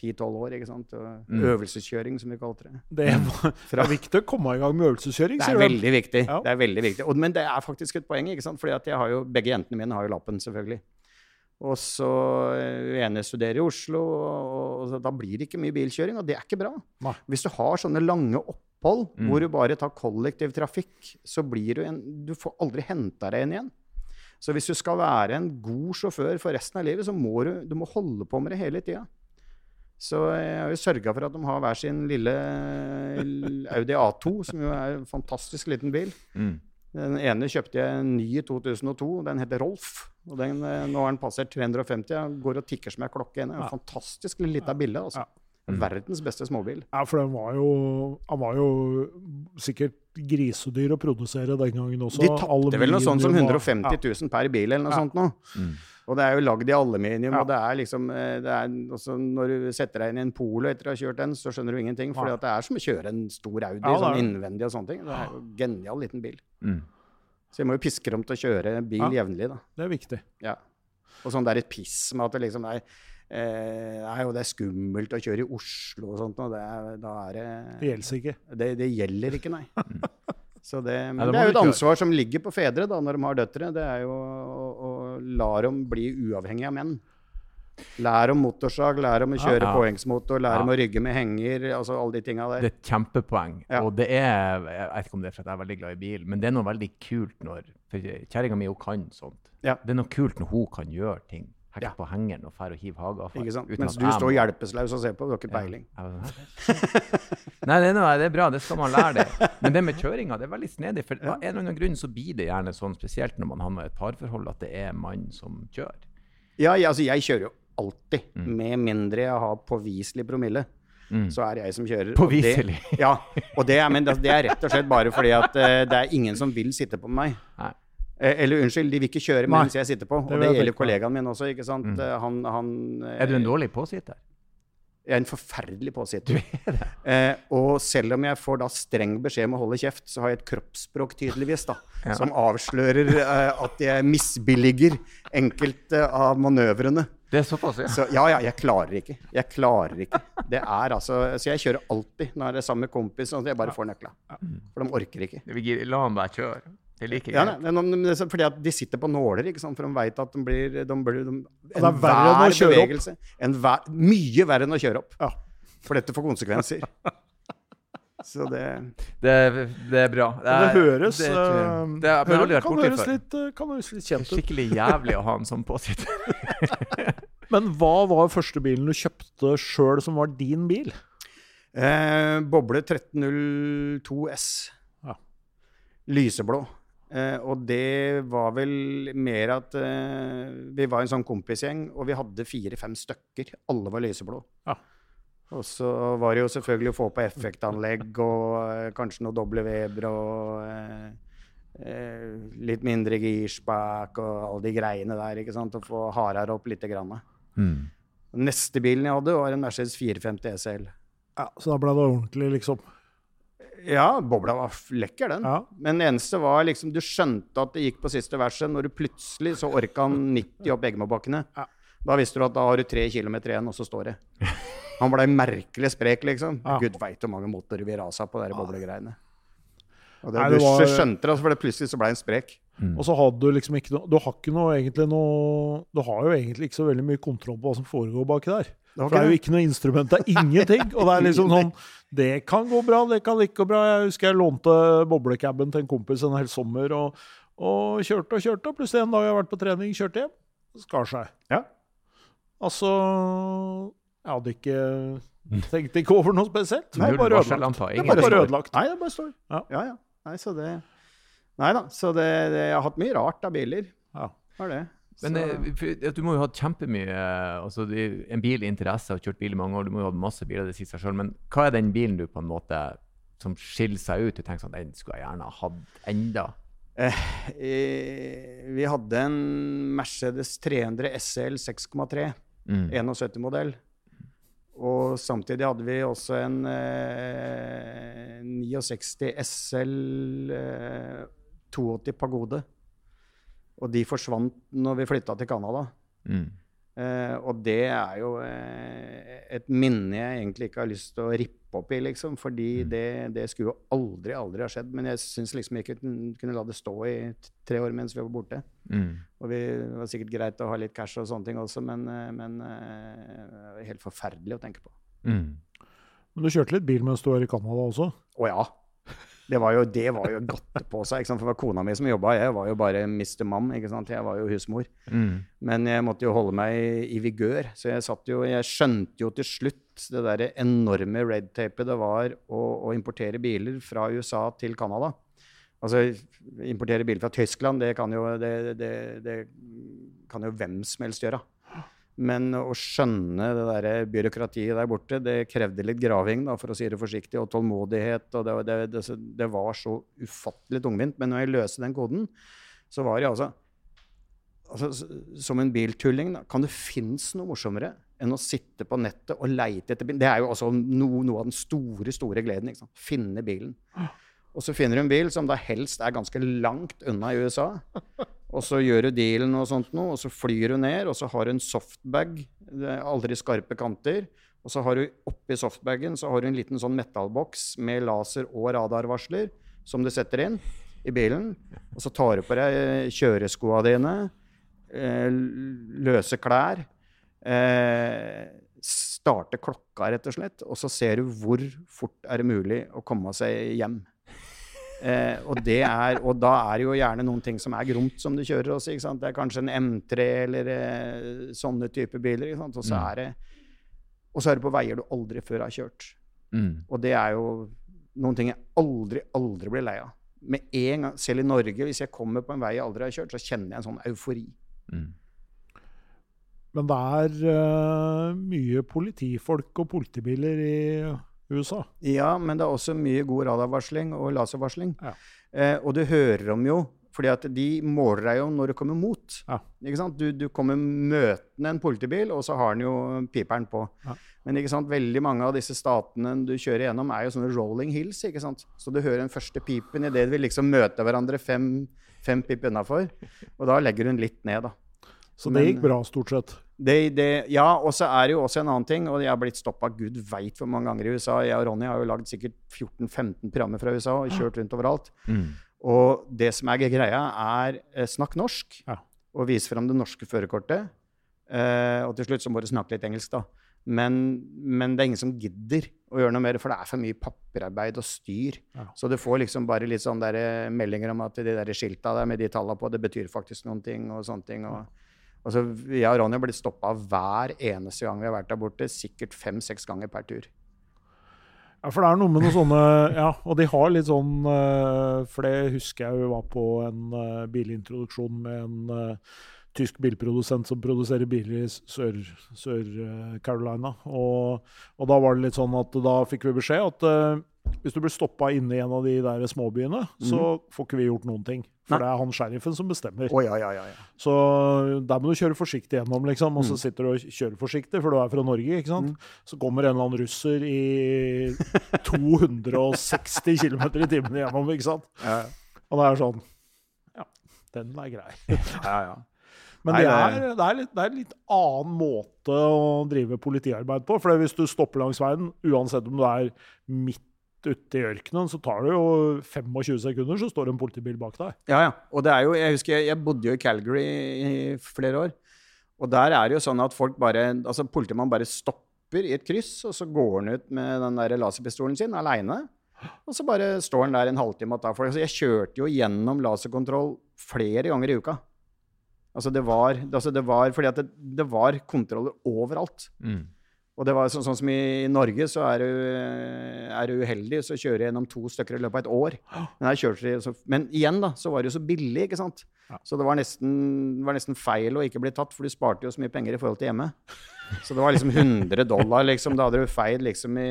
10-12 år. ikke sant? Og Mm. Øvelseskjøring, som vi kalte det. Det, var, det er viktig å komme i gang med øvelseskjøring, Det er veldig viktig. Ja. Det er veldig viktig. Og, men det er faktisk et poeng, ikke sant? Fordi at jeg har jo, begge jentene mine har jo lappen, selvfølgelig. Og så eh, ene studerer i Oslo, og, og da blir det ikke mye bilkjøring, og det er ikke bra. Nei. Hvis du har sånne lange opphold Mm. hvor du bare tar kollektiv trafikk, så blir du en Du får aldri henta deg inn igjen. Så hvis du skal være en god sjåfør for resten av livet, så må du, du må holde på med det hele tida. Så jeg har jo sørga for at de har hver sin lille Audi A2, som jo er en fantastisk liten bil. Mm. Den ene kjøpte jeg ny i 2002. Den heter Rolf. og den, eh, Nå har den passert 350. Jeg går og tikker som ei klokke. En Ja. fantastisk lita bille. altså. Ja. Mm. Verdens beste småbil. Ja, for den var jo, han var jo sikkert grisedyr å produsere den gangen også. De tapte vel noe sånt som 150 000 per bil eller noe Ja. sånt nå. Mm. Og det er jo lagd i aluminium, Ja. og det er liksom eh, det er også Når du setter deg inn i en Polo etter å ha kjørt den, så skjønner du ingenting. For det er som å kjøre en stor Audi, Ja, sånn innvendig og sånne ting. Det er jo en genial liten bil. Mm. Så jeg må jo piske dem til å kjøre bil Ja. jevnlig, da. Det er viktig. Ja. Og sånn det er et piss med at det liksom er eh, er jo det er skummelt å kjøre i Oslo og sånt, og det er, da er det Det gjelder ikke. det, det gjelder ikke, nei. Så det, men det er jo et ansvar som ligger på fedre da, når de har døtre. Det er jo å, å la dem bli uavhengige av menn. Lær om motorsag, lær om å kjøre Ja. påhengsmotor, lær Ja. om å rygge med henger. altså alle de tinga der. Det er et kjempepoeng. Ja. Og det er Jeg vet ikke om det er fordi jeg er veldig glad i bil, men det er noe veldig kult når For kjerringa mi, kan sånt. Ja. Det er noe kult når hun kan gjøre ting. Hekke Ja. på hengeren og fære og hive hageavfall. Mens du står hjelpeløs og ser på. Du har ikke peiling. Nei, det er, noe, det er bra, det skal man lære det. Men det med kjøringa, det er veldig snedig. For av en eller annen grunn så blir det gjerne sånn, spesielt når man havner i et parforhold, at det er mann som kjører. Ja, jeg, altså, jeg kjører jo alltid. Mm. Med mindre jeg har påviselig promille. Så er jeg som kjører. og Påviselig. Det, ja, og det er, men det, det er rett og slett bare fordi at uh, det er ingen som vil sitte på meg. Nei. Eh, Eller unnskyld, de vil ikke kjøre Nei, mens jeg sitter på. Og det det, gjelder kollegaen min også. ikke sant? Mm. Han, han, eh, Er du en dårlig påsitter? Jeg er en forferdelig påsitter. Eh, og selv om jeg får da streng beskjed om å holde kjeft, så har jeg et kroppsspråk tydeligvis da, Ja. som avslører eh, at jeg misbilliger enkelte av manøvrene. Det er såpass, ja. Så ja, ja, jeg klarer ikke. Jeg klarer ikke. Det er altså, Så jeg kjører alltid når jeg er sammen med kompis, og jeg bare får nøkla. For de orker ikke. La han bare kjøre. Det er like Ja, nei, men, men det er fordi at de sitter på nåler, ikke sant? for de veit at de blir, de blir de, det er verre enn å kjøre opp. En enhver- Mye verre enn å kjøre opp. Ja. For dette får konsekvenser. Så det Det, det er bra. Det, det høres det, det, er, jeg kan, høres litt, eh, kan høres litt kjent ut. Skikkelig jævlig å ha en sånn påsitter. Men hva var første bilen du kjøpte sjøl som var din bil? eh, Boble 1302 S. Ja. Lyseblå. Eh, og det var vel mer at eh, vi var en sånn kompisgjeng, og vi hadde fire-fem stykker. Alle var lyseblå. Ja. Og så var det jo selvfølgelig å få på effektanlegg og eh, kanskje noe doble Weber og eh, eh, litt mindre girspak og alle de greiene der, ikke sant. Og få hardere opp lite grann. Mm. Neste bilen jeg hadde, var en Mercedes 450 SL. Ja, Så da ble det ordentlig, liksom. Ja, bobla var lekker, den. Ja. Men det eneste var liksom Du skjønte at det gikk på siste verset når du plutselig så orka han 90 opp Eggemobakkene. Ja. Da visste du at da har du tre kilometer igjen, og så står det. Han blei merkelig sprek, liksom. Ja. Gud veit hvor mange motorer vi rasa på de boblegreiene. Og det, Nei, du det var- skjønte det, altså, for det plutselig så blei han sprek. Og så hadde du liksom ikke noe Du har ikke noe egentlig noe Du har jo egentlig ikke så veldig mye kontroll på hva som foregår baki der. Det For det er jo ikke noe instrument, det er ingenting. Og det er liksom sånn Det kan gå bra, det kan ikke gå bra. Jeg husker jeg lånte boblecaben til en kompis en hel sommer, og, og kjørte og kjørte. Og plutselig en dag jeg har vært på trening, kjørte hjem, skar seg. Ja. Altså Jeg hadde ikke Tenkte ikke over noe spesielt. Det var bare ødelagt. Det bare ødelagt. Nei, det bare står. Ja. Ja, ja. Nei, så det Nei da. Så det, det, jeg har hatt mye rart av biler. Ja. Har det. Men eh, du må jo ha hatt kjempemye eh, altså En bil interesse, har kjørt bil i mange år, du må jo ha masse biler, det sier seg sjøl. Men hva er den bilen du på en måte som skiller seg ut? Du tenker sånn, den skulle jeg gjerne ha hatt enda. Eh, vi hadde en Mercedes 300 SL 6,3, Mm. 71-modell. Og samtidig hadde vi også en eh, 69 SL eh, 82 Pagode. Og de forsvant når vi flytta til Canada. Mm. Eh, og det er jo eh, et minne jeg egentlig ikke har lyst til å rippe opp i, liksom. Fordi det, det skulle jo aldri, aldri ha skjedd. Men jeg syns liksom ikke kunne, kunne la det stå i tre år mens vi var borte. Mm. Og vi, det var sikkert greit å ha litt cash og sånne ting også, men, eh, men eh, helt forferdelig å tenke på. Mm. Men du kjørte litt bil mens du var i Canada også? Å ja. Det var jo, det var jo godt på seg. For det var kona mi som jobba, jeg var jo bare Mr. Mam. Jeg var jo husmor. Mm. Men jeg måtte jo holde meg i vigør, så jeg satt jo Jeg skjønte jo til slutt det derre enorme red-tapet det var å, å importere biler fra USA til Canada. Altså, importere biler fra Tyskland, det kan jo, det, det, det kan jo hvem som helst gjøre. Men å skjønne det der byråkratiet der borte, det krevde litt graving, da, for å si det forsiktig, og tålmodighet. og Det, det, det, det var så ufattelig tungvint. Men når jeg løste den koden, så var jeg altså altså, som en biltulling, da, kan det finnes noe morsommere enn å sitte på nettet og leite etter bilen? Det er jo også no, noe av den store, store gleden. ikke sant? Finne bilen. Og så finner du en bil som da helst er ganske langt unna i USA. Og så gjør du dealen og sånt noe, og så flyr du ned, og så har du en softbag. Aldri skarpe kanter. Og så har du oppi softbagen så har du en liten sånn metallboks med laser- og radarvarsler som du setter inn i bilen. Og så tar du på deg kjøreskoa dine, eh, løse klær. Starter klokka, rett og slett. Og så ser du hvor fort er det mulig å komme seg hjem. Eh, og, det er, og da er det jo gjerne noen ting som er gromt som du kjører også. Ikke sant? Det er kanskje en M3 eller eh, sånne type biler. Ikke sant? Og, så Mm. er det, og så er det på veier du aldri før har kjørt. Mm. Og det er jo noen ting jeg aldri, aldri blir lei av. Med en gang, Selv i Norge, hvis jeg kommer på en vei jeg aldri har kjørt, så kjenner jeg en sånn eufori. Mm. Men det er uh, mye politifolk og politibiler i USA. Ja, men det er også mye god radarvarsling og laservarsling. Ja. Eh, og du hører dem jo, fordi at de måler deg jo når du kommer mot. Ja. Ikke sant? Du, du kommer møtende en politibil, og så har den jo piperen på. Ja. Men ikke sant? veldig mange av disse statene du kjører gjennom, er jo sånne rolling hills. ikke sant? Så du hører den første pipen idet vi liksom møter hverandre fem, fem pip unnafor. Og da legger hun litt ned, da. Så Men- det gikk bra, stort sett. Det, det, ja, og så er det jo også en annen ting, og jeg har blitt stoppa gud veit hvor mange ganger i USA. Jeg og Ronny har jo lagd sikkert 14-15 programmer fra USA og kjørt rundt overalt. Mm. Og det som er greia, er eh, snakk norsk, Ja. og vis fram det norske førerkortet. Eh, og til slutt så må du snakke litt engelsk, da. Men, men det er ingen som gidder å gjøre noe mer, for det er for mye papirarbeid og styr. Ja. Så du får liksom bare litt sånn eh, meldinger om at de der skilta der med de tallene på, det betyr faktisk noen ting, og sånne ting. og Altså, jeg og Ronny har blitt stoppa hver eneste gang vi har vært der borte. Sikkert fem-seks ganger per tur. Ja, for det er noe med noen sånne Ja, og de har litt sånn eh, For det husker jeg jo var på en eh, bilintroduksjon med en eh, tysk bilprodusent som produserer biler i Sør- Sør-Carolina. og, og da var det litt sånn at da fikk vi beskjed at hvis du blir stoppa inne i en av de der småbyene, så får ikke vi gjort noen ting. For Nei. det er han sheriffen som bestemmer. Oh, ja, ja, ja, ja. Så der må du kjøre forsiktig gjennom, liksom. Og så Mm. sitter du og kjører forsiktig, for du er fra Norge, ikke sant. Så kommer en eller annen russer i 260 km i timen gjennom, ikke sant. ja, Og det er sånn Ja, den er grei. ja, ja. Men det, er, det, er litt, det er litt annen måte å drive politiarbeid på. For hvis du stopper langs veien, uansett om du er midt ute i ørkenen, så tar det jo 25 sekunder, så står det en politibil bak deg. Ja, ja. Og det er jo, jeg husker jeg, jeg bodde jo i Calgary i flere år. Og der er det jo sånn at folk bare Altså politimannen bare stopper i et kryss, og så går han ut med den der laserpistolen sin aleine. Og så bare står han der en halvtime og tar folk. Så jeg kjørte jo gjennom laserkontroll flere ganger i uka. Altså det var, altså det var Fordi at det, det var kontroller overalt. Mm. Og det var sånn, sånn som i Norge, så er du, er du uheldig, så kjører jeg gjennom to stykker i løpet av et år. Men, kjørte så, men igjen, da, så var det jo så billig, ikke sant? Ja. Så det var, nesten, det var nesten feil å ikke bli tatt, for du sparte jo så mye penger i forhold til hjemme. Så det var liksom 100 dollar, liksom. Da hadde du feid liksom i,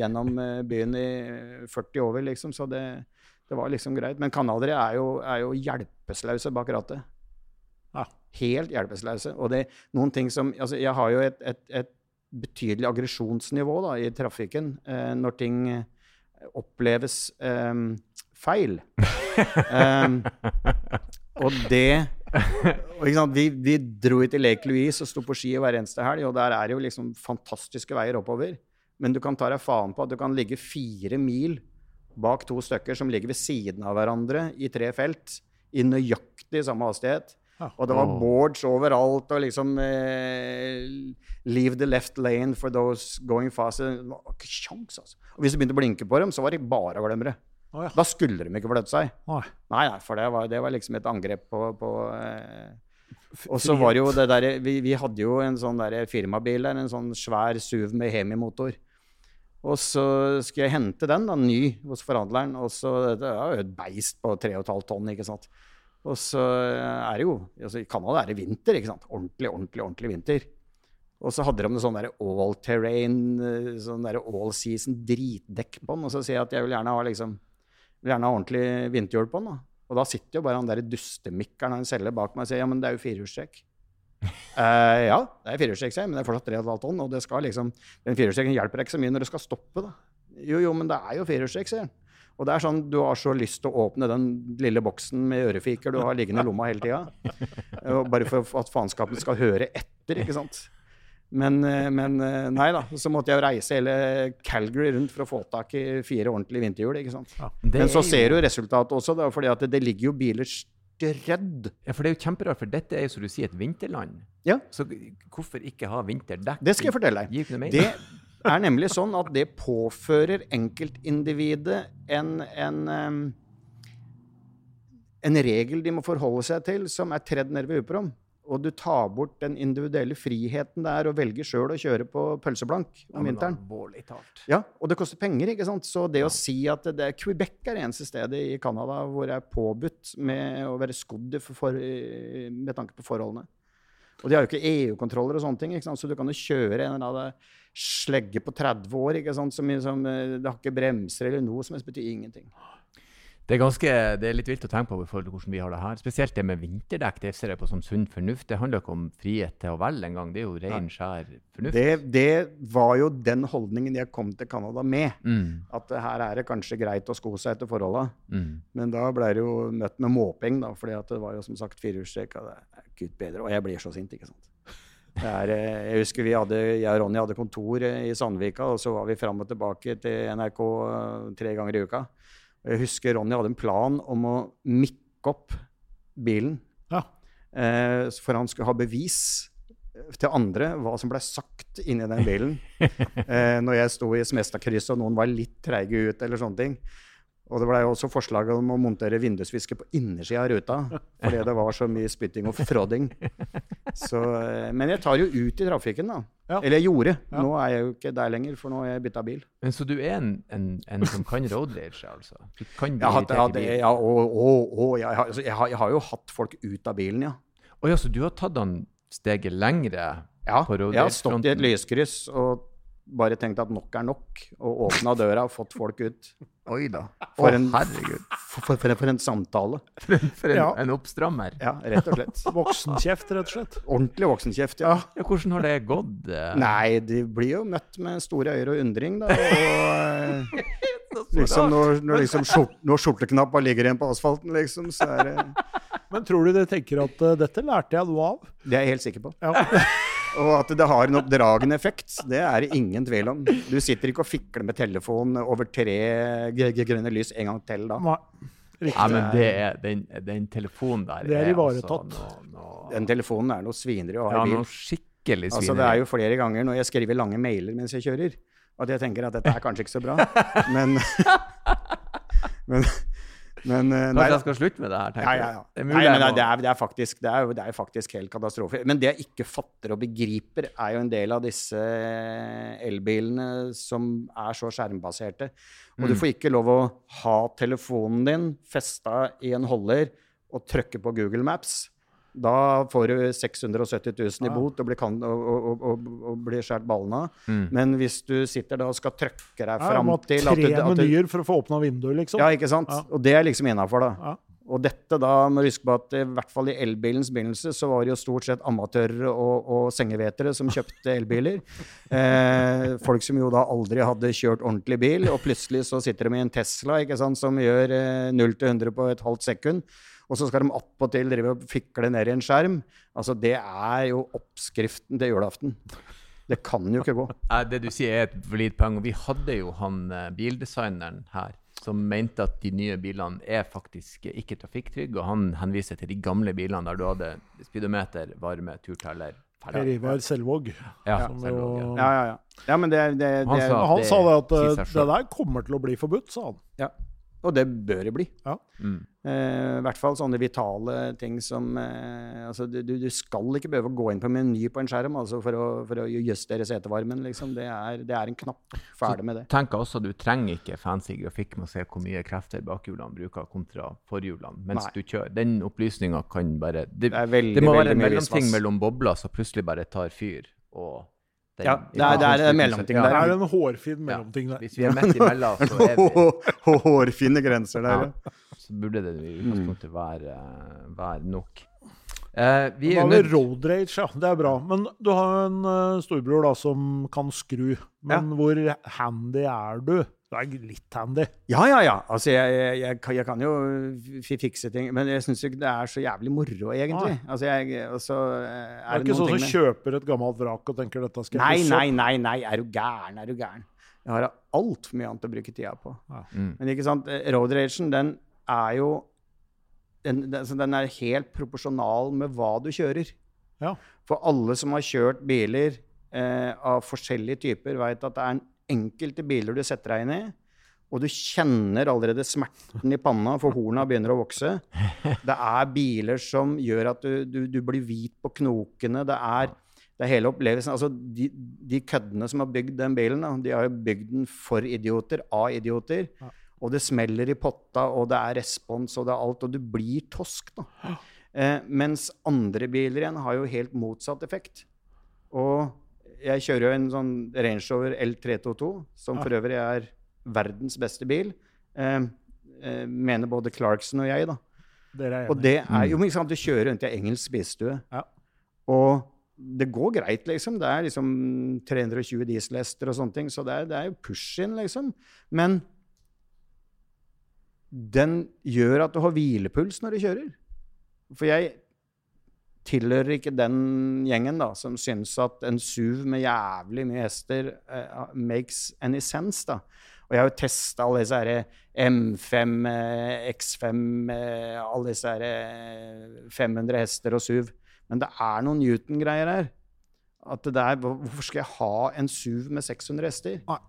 gjennom eh, byen i 40 over, liksom. Så det, det var liksom greit. Men canadiere er, er jo hjelpeløse bak rattet. Ja. Helt hjelpeløse. Og det noen ting som Altså, jeg har jo et, et, et betydelig aggresjonsnivå da, i trafikken eh, når ting eh, oppleves eh, feil. Em, og det og vi, vi dro ut til Lake Louise og sto på ski hver eneste helg, og der er det jo liksom fantastiske veier oppover. Men du kan ta deg faen på at du kan ligge fire mil bak to stykker som ligger ved siden av hverandre i tre felt, i nøyaktig samme hastighet. Og det var boards overalt, og liksom eh, Leave the left lane for those going fast. Det var ikke sjans, altså. Og hvis du begynte å blinke på dem, så var det bare å glemme det. Ja. Da skulle de ikke flytte seg. Nei. Nei, nei, for det var, det var liksom et angrep på, på eh. Og så var jo det derre vi, vi hadde jo en sånn der firmabil der, en sånn svær SUV med hemimotor. Og så skulle jeg hente den, da, ny, hos forhandleren. Og så Det var jo et beist på 3,5 tonn, ikke sant. Og så er det jo altså I Canada er det vinter, ikke sant. Ordentlig, ordentlig, ordentlig vinter. Og så hadde de noe sånn all terrain, eh, sånn der all season dritdekk på den. Og så sier jeg at jeg vil gjerne ha liksom vil gjerne ha ordentlig vinterhjul på den. da. Og da sitter jo bare han der dustemikkeren han selger bak meg og sier ja, men det er jo firehjulstrekk. uh, ja, det er firehjulstrekk, men det er fortsatt 3,5 tonn. Og det skal liksom, den firehjulstrekken hjelper deg ikke så mye når du skal stoppe, da. Jo, jo, men det er jo firehjulstrekk, sier han. Og det er sånn, du har så lyst til å åpne den lille boksen med ørefiker du har liggende i lomma hele tida. Bare for at faenskapen skal høre etter, ikke sant. Men, eh, men eh, nei da, så måtte jeg jo reise hele Calgary rundt for å få tak i fire ordentlige vinterhjul. ikke sant? Ja, Men så er ser du resultatet også, da, fordi at det, det ligger jo biler strødd. Ja, for det er jo kjemperart, for dette er jo som du sier, et vinterland. Ja. Så hvorfor ikke ha vinterdekk? Det skal jeg fortelle deg. Det er nemlig sånn at det påfører enkeltindividet en, en, en regel de må forholde seg til, som er tredd ned ved Uperom. Og du tar bort den individuelle friheten det er å velge sjøl å kjøre på pølseblank om vinteren. Ja, og det koster penger, ikke sant? Så det å si at det, det er Quebec er det eneste stedet i Canada hvor det er påbudt med å være skodd for, for, med tanke på forholdene. Og de har jo ikke EU-kontroller og sånne ting, så du kan jo kjøre en eller annen slegge på 30 år? Som, som eh, det har ikke bremser eller noe som helst, betyr ingenting. Det er, ganske, det er litt vilt å tenke på i forhold til hvordan vi har det her. Spesielt det med vinterdekk. Det ser jeg på som sunn fornuft. Det handler ikke om frihet til å velge engang. Det er jo ren, skjær fornuft. Det, det var jo den holdningen jeg kom til Canada med. Mm, At her er det kanskje greit å sko seg etter forholda. mm. Men da ble det jo møtt med måping, da, fordi at det var jo som sagt firehjulstrekk. og det Gud bedre. Og jeg blir så sint, ikke sant. Det er, eh, jeg husker vi hadde, jeg og Ronny hadde kontor eh, i Sandvika, og så var vi fram og tilbake til NRK eh, tre ganger i uka. Jeg husker Ronny hadde en plan om å mikke opp bilen. Ja. Eh, for han skulle ha bevis til andre hva som ble sagt inni den bilen. eh, når jeg sto i Smestadkrysset og noen var litt treige ut eller sånne ting. Og det ble også forslag om å montere vindusvisker på innersida av ruta. Fordi det var så mye spytting og fråding. Så, eh, men jeg tar jo ut i trafikken, da. Ja. Eller jeg gjorde. Ja. Nå er jeg jo ikke der lenger, for nå har jeg bytta bil. Men så du er en, en, en som kan road rage, altså? Du kan bli Jeg hatt- irritert i ja, ja, og, og, og, jeg, har, altså, jeg, har, jeg har jo hatt folk ut av bilen, ja. Å ja, så du har tatt han steget lengre? Ja, På jeg har stått i et lyskryss og bare tenkt at nok er nok, og åpna døra og fått folk ut. Oi da. For Å, en- herregud. For, for, for, en samtale. For en, for en, Ja. en oppstrammer. Ja, rett og slett. Voksenkjeft, rett og slett. Ordentlig voksenkjeft, ja. Ja, hvordan har det gått? eh? Nei, de blir jo møtt med store øyne og undring, da. Og eh, liksom når, når, liksom skjort, når skjorteknappa ligger igjen på asfalten, liksom, så er det Men tror du de tenker at uh, dette lærte jeg noe av? Det er jeg helt sikker på. Ja. Og at det har en oppdragende effekt, det er det ingen tvil om. Du sitter ikke og fikler med telefonen over tre g- g- grønne lys en gang til da. Nei. Ja, Riktig. men det er, den, den telefonen der Det er altså ivaretatt. noe, noe, Den telefonen er noe svineri å ha i bil. noe skikkelig svineri. Altså, det er jo flere ganger når jeg skriver lange mailer mens jeg kjører, at jeg tenker at dette er kanskje ikke så bra. Men Men, men uh, Kanskje jeg skal slutte med det her, tenker ja, ja, ja. Det er mulig nei, nei, det, er, det, er faktisk, det, er, det er faktisk helt katastrofe. Men det jeg ikke fatter og begriper, er jo en del av disse elbilene som er så skjermbaserte. Og Mm. du får ikke lov å ha telefonen din festa i en holder og trykke på Google Maps. Da får du 670 000 i bot og blir, kan, og, og, og, blir skjært ballen av. Mm. Men hvis du sitter da og skal trøkke deg fram ja, til at du, Tre menyer for å få åpna vinduet, liksom. ja, ikke sant? Ja. Og det er liksom innafor, da. Ja. Og dette da, må du huske på at i hvert fall i elbilens begynnelse, så var det jo stort sett amatører og, og sengevetere som kjøpte elbiler. Eh, folk som jo da aldri hadde kjørt ordentlig bil, og plutselig så sitter de i en Tesla ikke sant, som gjør eh, 0 til 100 på et halvt sekund. Og så skal de attpåtil drive og fikle ned i en skjerm. Altså, det er jo oppskriften til julaften. Det kan jo ikke gå. Det du sier er et valid poeng. Vi hadde jo han eh, bildesigneren her som mente at de nye bilene er faktisk ikke trafikktrygge. Og han henviser til de gamle bilene der du hadde speedometer, varme, turteller. Per. Ivar Selvåg. Ja, ja. jo- Ja, ja, ja. men det, det, Han sa- Han det sa det at eh, det der kommer til å bli forbudt, sa han. Ja, og det bør det bli. Ja. Mm. Eh, I hvert fall sånne vitale ting som eh, altså du, du skal ikke behøve å gå inn på meny på en skjerm altså for, å, for å justere setevarmen. Liksom. Det, er, det er en knapp. Ferdig med det. Tenk også, Du trenger ikke fancy grafikk med å se hvor mye krefter bakhjulene bruker kontra forhjulene mens Nei. du kjører. Den opplysninga kan bare Det, Det er veldig, det må være en mellomting mellom bobler som plutselig bare tar fyr. og den Ja, det er- det er en mellomting Ja. Det er en hårfin mellomting der. Hvis vi er midt imellom, så er vi Hårfine grenser der. ja. ja. Så burde det i utgangspunktet være, være nok. Eh, vi er under road rage, ja. Det er bra. Men du har en uh, storbror da som kan skru. Men hvor handy er du? Du er litt handy. Ja, ja, ja. Altså, jeg, jeg, jeg, kan, jeg kan jo fikse ting, men jeg syns ikke det er så jævlig moro, egentlig. Altså, jeg, og så eh, Det er er det ikke sånn som kjøper et gammelt vrak og tenker dette skal jeg pusse nei, nei, nei, nei, er du gæren, er du gæren. Jeg har altfor mye annet å bruke tida på. Mm. Men ikke sant, eh, road ragen, den er jo den, den, den er helt proporsjonal med hva du kjører. Ja. For alle som har kjørt biler eh, av forskjellige typer, veit at det er en enkelte biler du setter deg inn i, og du kjenner allerede smerten i panna, for horna begynner å vokse. Det er biler som gjør at du, du, du blir hvit på knokene. Det er, det er hele opplevelsen. Altså, de, de køddene som har bygd den bilen, da, de har jo bygd den for idioter, av idioter. Og det smeller i potta, og det er respons, og det er alt. Og du blir tosk, da. Eh, mens andre biler igjen har jo helt motsatt effekt. Og jeg kjører jo en sånn Range Rover L322, som for øvrig er verdens beste bil. Eh, eh, mener både Clarkson og jeg, da. Er Og det er jo, liksom ikke sant, Du kjører rundt i ei engelsk spisestue, Ja. og det går greit, liksom. Det er liksom 320 dieselhester og sånne ting, så det er, det er jo push-in, liksom. Men den gjør at du har hvilepuls når du kjører. For jeg tilhører ikke den gjengen da, som syns at en SUV med jævlig mye hester uh, makes any sense. da. Og jeg har jo testa alle disse her M5, eh, X5, eh, alle disse her eh, 500 hester og SUV. Men det er noen Newton-greier her. At det der, hvorfor skal jeg ha en SUV med 600 hester? Ah.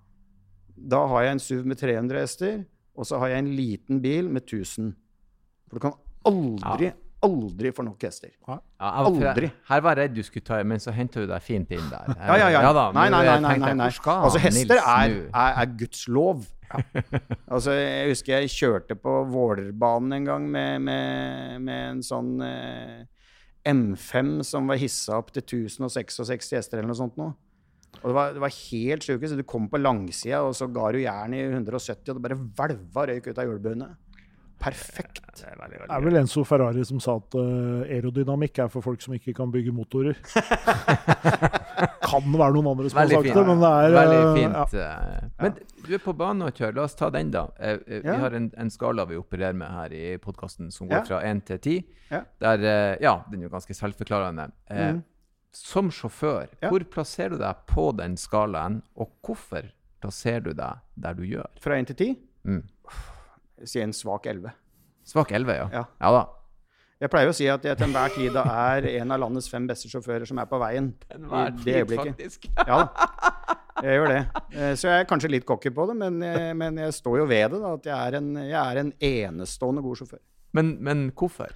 Da har jeg en SUV med 300 hester, og så har jeg en liten bil med 1000. For du kan aldri, aldri for nok hester. Ja, jeg, Aldri. jeg, her var jeg redd du skulle ta men så henta du deg fint inn der. Ja, ja, ja. da, nei, nei, nei. nei, nei, jeg, nei. skal Altså, hester er, er, er Guds lov. altså, jeg husker jeg kjørte på Vålerbanen en gang med, med, med en sånn eh, M5 som var hissa opp til 1066 hester eller noe sånt noe. Og det var, det var helt sjukt. Så du kom på langsida, og så ga du jernet i 170, og det bare hvelva røyk ut av hjulbuene. Perfekt. Det er veldig, Det er vel Enzo Ferrari som sa at uh, aerodynamikk er for folk som ikke kan bygge motorer. kan være noen andre som Veldig har sagt fint. det, men det er Veldig eh, fint. Ja. eh. Men du er på banen og kjører. La oss ta den, da. Vi Ja. har en, en skala vi opererer med her i podkasten som går Ja. fra 1 til 10. Ja. Der, ja, den er jo ganske selvforklarende. Mhm. Som sjåfør, Ja. hvor plasserer du deg på den skalaen, og hvorfor plasserer du deg der du gjør? Fra 1 til 10 Mm. Sier en svak 11. Svak 11, ja. Ja. ja da. Jeg pleier å si at jeg til enhver tid da er en av landets fem beste sjåfører som er på veien. I det øyeblikket. Ja da. Jeg gjør det. Eh, Så jeg er kanskje litt cocky på det, men, jeg, men jeg står jo ved det. da, At jeg er en, jeg er en enestående god sjåfør. Men, men hvorfor?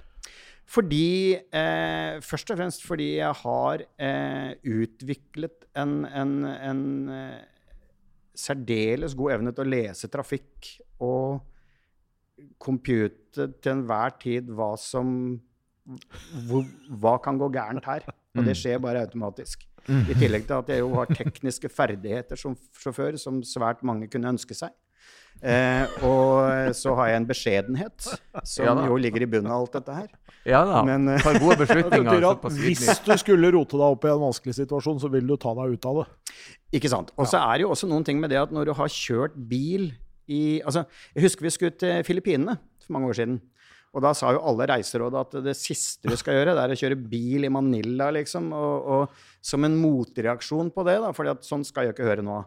Fordi eh, Først og fremst fordi jeg har eh, utviklet en, en, en eh, særdeles god evne til å lese trafikk og compute til enhver tid hva som hvor, Hva kan gå gærent her? Og det skjer bare automatisk. I tillegg til at jeg jo har tekniske ferdigheter som sjåfør som svært mange kunne ønske seg. Eh, og så har jeg en beskjedenhet som Ja jo ligger i bunnen av alt dette her. Ja da. Men, eh, Tar gode beslutninger. altså, hvis du skulle rote deg opp i en vanskelig situasjon, så vil du ta deg ut av det. Ikke sant. Og så er det jo også noen ting med det at når du har kjørt bil i Altså, jeg husker vi skulle til Filippinene for mange år siden. Og da sa jo alle reiserådet at det siste du skal gjøre, det er å kjøre bil i Manila, liksom. Og, og som en motreaksjon på det, da, for sånn skal jeg ikke høre nå,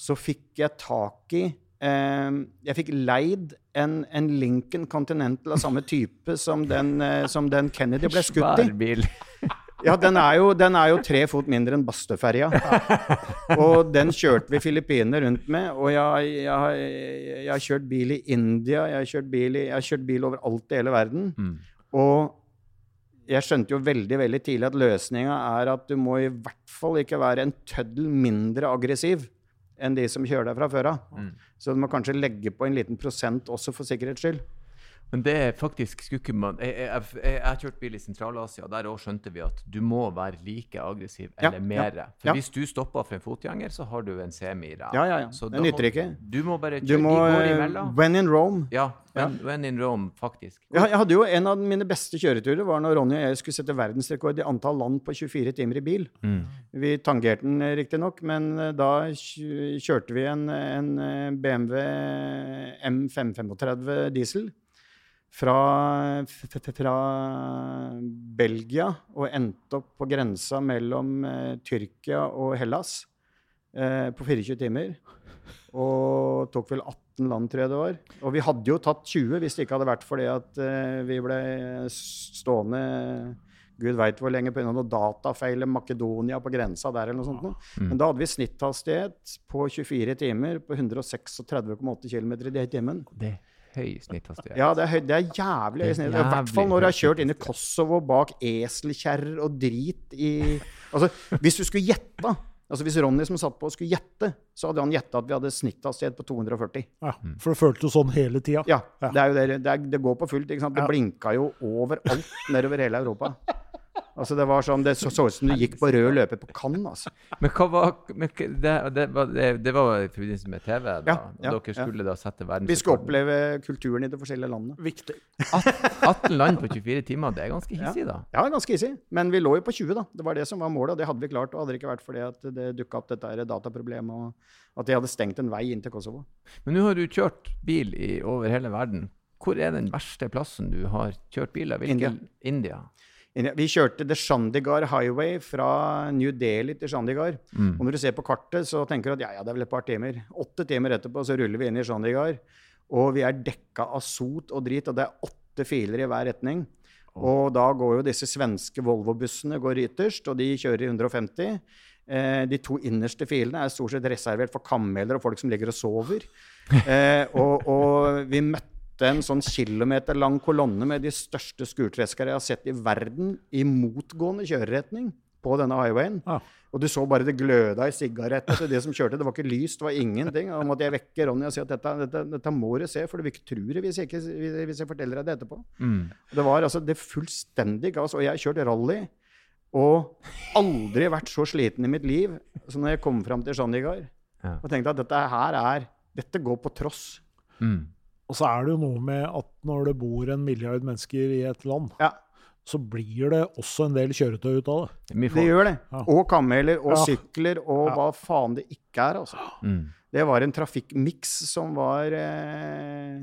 så fikk jeg tak i eh, Jeg fikk leid en, en Lincoln Continental av samme type som den, eh, som den Kennedy ble skutt i. Ja, den er jo, den er jo tre fot mindre enn Bastøferja. Og den kjørte vi Filippinene rundt med. Og jeg, jeg, jeg har kjørt bil i India, jeg har kjørt bil, i, jeg har kjørt bil overalt i hele verden. Mm. Og jeg skjønte jo veldig veldig tidlig at løsninga er at du må i hvert fall ikke være en tøddel mindre aggressiv enn de som kjører deg fra før av. Mm. Så du må kanskje legge på en liten prosent også for sikkerhets skyld. Men det er faktisk skulle man Jeg, har kjørt bil i Sentral-Asia, der òg skjønte vi at du må være like aggressiv eller ja, mer. For ja. hvis du stopper for en fotgjenger, så har du en semi i. Ja, ja, ja. Så Det nytter ikke. Du må bare Du kjøre må de går eh, imellom. When in Rome. Ja, when, when in Rome, faktisk. Jeg, hadde jo En av mine beste kjøreturer var når Ronny og jeg skulle sette verdensrekord i antall land på 24 timer i bil. Mm. Vi tangerte den eh, riktignok, men eh, da kjørte vi en, en BMW M535 diesel fra, fra Belgia og endte opp på grensa mellom eh, Tyrkia og Hellas eh, på 24 timer. Og tok vel 18 land, tror jeg det var. Og vi hadde jo tatt 20 hvis det ikke hadde vært fordi at eh, vi ble stående Gud veit hvor lenge pga. noen datafeil i Makedonia på grensa der eller noe sånt. noe. Mm. Men da hadde vi snitthastighet på 24 timer på 136,8 km i timen. Det høy snitthastighet. Ja, det er, høy, det er jævlig høy er. I hvert fall når du har kjørt inn i. Kosovo bak eselkjerrer og drit i Altså, hvis du skulle gjette Altså, Hvis Ronny som satt på, skulle gjette, så hadde han gjetta at vi hadde snitthastighet på 240. Ja, for det føltes jo sånn hele tida. Ja, Ja. Det, er jo det, det, er, det går på fullt. ikke sant? Det Ja. blinka jo overalt nedover hele Europa. Altså, Det var sånn, det så, så ut som du gikk på rød løper på Cannes. Altså. Men hva var men, det, det, var, det, det var i forbindelse med TV? Da, Ja, og ja, dere skulle da sette Vi verdensrekorden? skulle oppleve kulturen i de forskjellige landene. Viktig. 18 land på 24 timer, det er ganske hissig, da. Ja, ganske hissig. Men vi lå jo på 20, da. Det var det som var målet, og det hadde vi klart. Og hadde det ikke vært fordi at det dukka opp dette dataproblemet, og at de hadde stengt en vei inn til Kosovo. Men nå har du kjørt bil i, over hele verden. Hvor er den verste plassen du har kjørt bil? Hvilken- India. Vi kjørte The Shandigar Highway fra New Delhi til Shandigar. Mm. Og når du ser på kartet, så tenker du at ja, ja, det er vel et par timer. Åtte timer etterpå så ruller vi inn i Shandigar, og vi er dekka av sot og drit, og det er åtte filer i hver retning. Og da går jo disse svenske Volvo-bussene går ytterst, og de kjører i 150. Eh, de to innerste filene er stort sett reservert for kammeler og folk som ligger og sover. Eh, og, og vi møtte en sånn kilometerlang kolonne med de største skurtreskerne jeg har sett i verden, i motgående kjøreretning på denne highwayen. Ja. Og du så bare det gløda i sigarettene til de som kjørte. Det var ikke lys, det var ingenting. Og måtte jeg vekke Ronny og si at dette, dette, dette må du se, for du vil ikke tro det hvis jeg, ikke, hvis jeg forteller deg det etterpå. Mm. Det var altså det fullstendig gass. Og jeg har kjørt rally og aldri vært så sliten i mitt liv som når jeg kom fram til Chandigarh Ja. og tenkte at dette her er Dette går på tross. Mm. Og så er det jo noe med at når det bor en milliard mennesker i et land, Ja, så blir det også en del kjøretøy ut av det. Det er det gjør det. Ja. Og kameler og Ja. sykler og Ja. hva faen det ikke er, altså. Mm. Det var en trafikkmiks som var eh,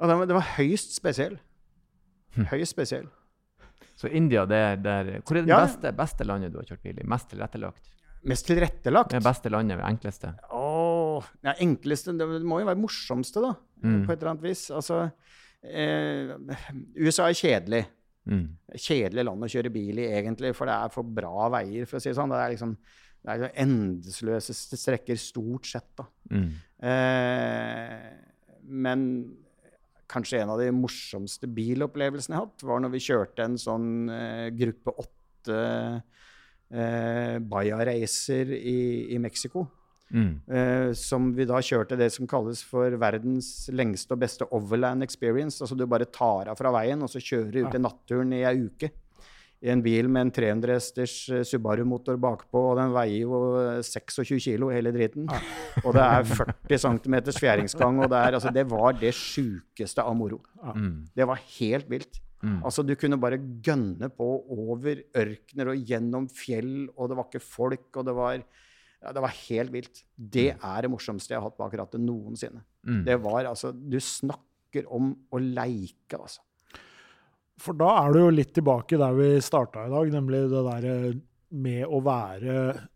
ja, den var, var høyst spesiell. Hm. Høyst spesiell. Så India, det er der Hvor er det Ja. beste, beste landet du har kjørt bil i? Mest tilrettelagt? Mest tilrettelagt. Det beste landet, det enkleste? Åh, det enkleste Det må jo være morsomste, da. Mm. På et eller annet vis. Altså eh, USA er kjedelig. Mm. Kjedelig land å kjøre bil i, egentlig, for det er for bra veier, for å si det sånn. Det er liksom det er endeløse strekker, stort sett, da. Mm. Eh, men kanskje en av de morsomste bilopplevelsene jeg har hatt, var når vi kjørte en sånn eh, gruppe åtte eh, Baja-racer i, i Mexico. Mm. Eh, som vi da kjørte det som kalles for verdens lengste og beste overland experience. Altså du bare tar av fra veien, og så kjører du ut i naturen i ei uke. I en bil med en 300 hesters eh, Subaru-motor bakpå, og den veier jo eh, 26 kilo hele driten. Og det er 40 cm fjæringsgang, og det, er, altså, det var det sjukeste av moro. Mm. Det var helt vilt. Mm. Altså, du kunne bare gønne på over ørkener og gjennom fjell, og det var ikke folk, og det var ja, Det var helt vilt. Det er det morsomste jeg har hatt bak rattet noensinne. Mm. Det var altså Du snakker om å leike, altså. For da er du jo litt tilbake der vi starta i dag, nemlig det derre med å være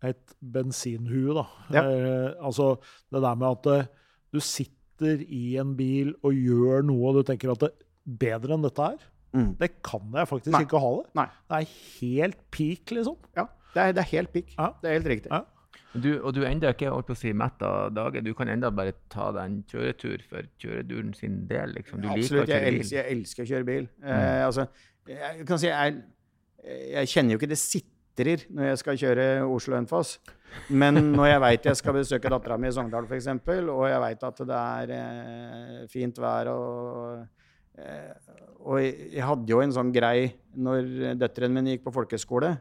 et bensinhue, da. Ja. Eh, altså det der med at eh, du sitter i en bil og gjør noe, og du tenker at det, bedre enn dette her, Mm. det kan jeg faktisk Nei. ikke ha det. Nei. Det er helt peak, liksom. Ja, det er, det er helt pikk. Ja. Det er helt riktig. Ja. Du, og du enda ikke holdt på å si mett av dagen. Du kan enda bare ta deg en kjøretur for kjøreturen sin del. liksom. Du liker å Absolutt. Kjøre bil. elsker, jeg elsker å kjøre bil. Eh, altså, jeg kan si jeg, jeg kjenner jo ikke det sitrer når jeg skal kjøre Oslo-Hønefoss. Men når jeg veit jeg skal besøke dattera mi i Sogndal f.eks., og jeg veit at det er eh, fint vær og Eh, og jeg, hadde jo en sånn grei når døtrene mine gikk på folkehøyskole.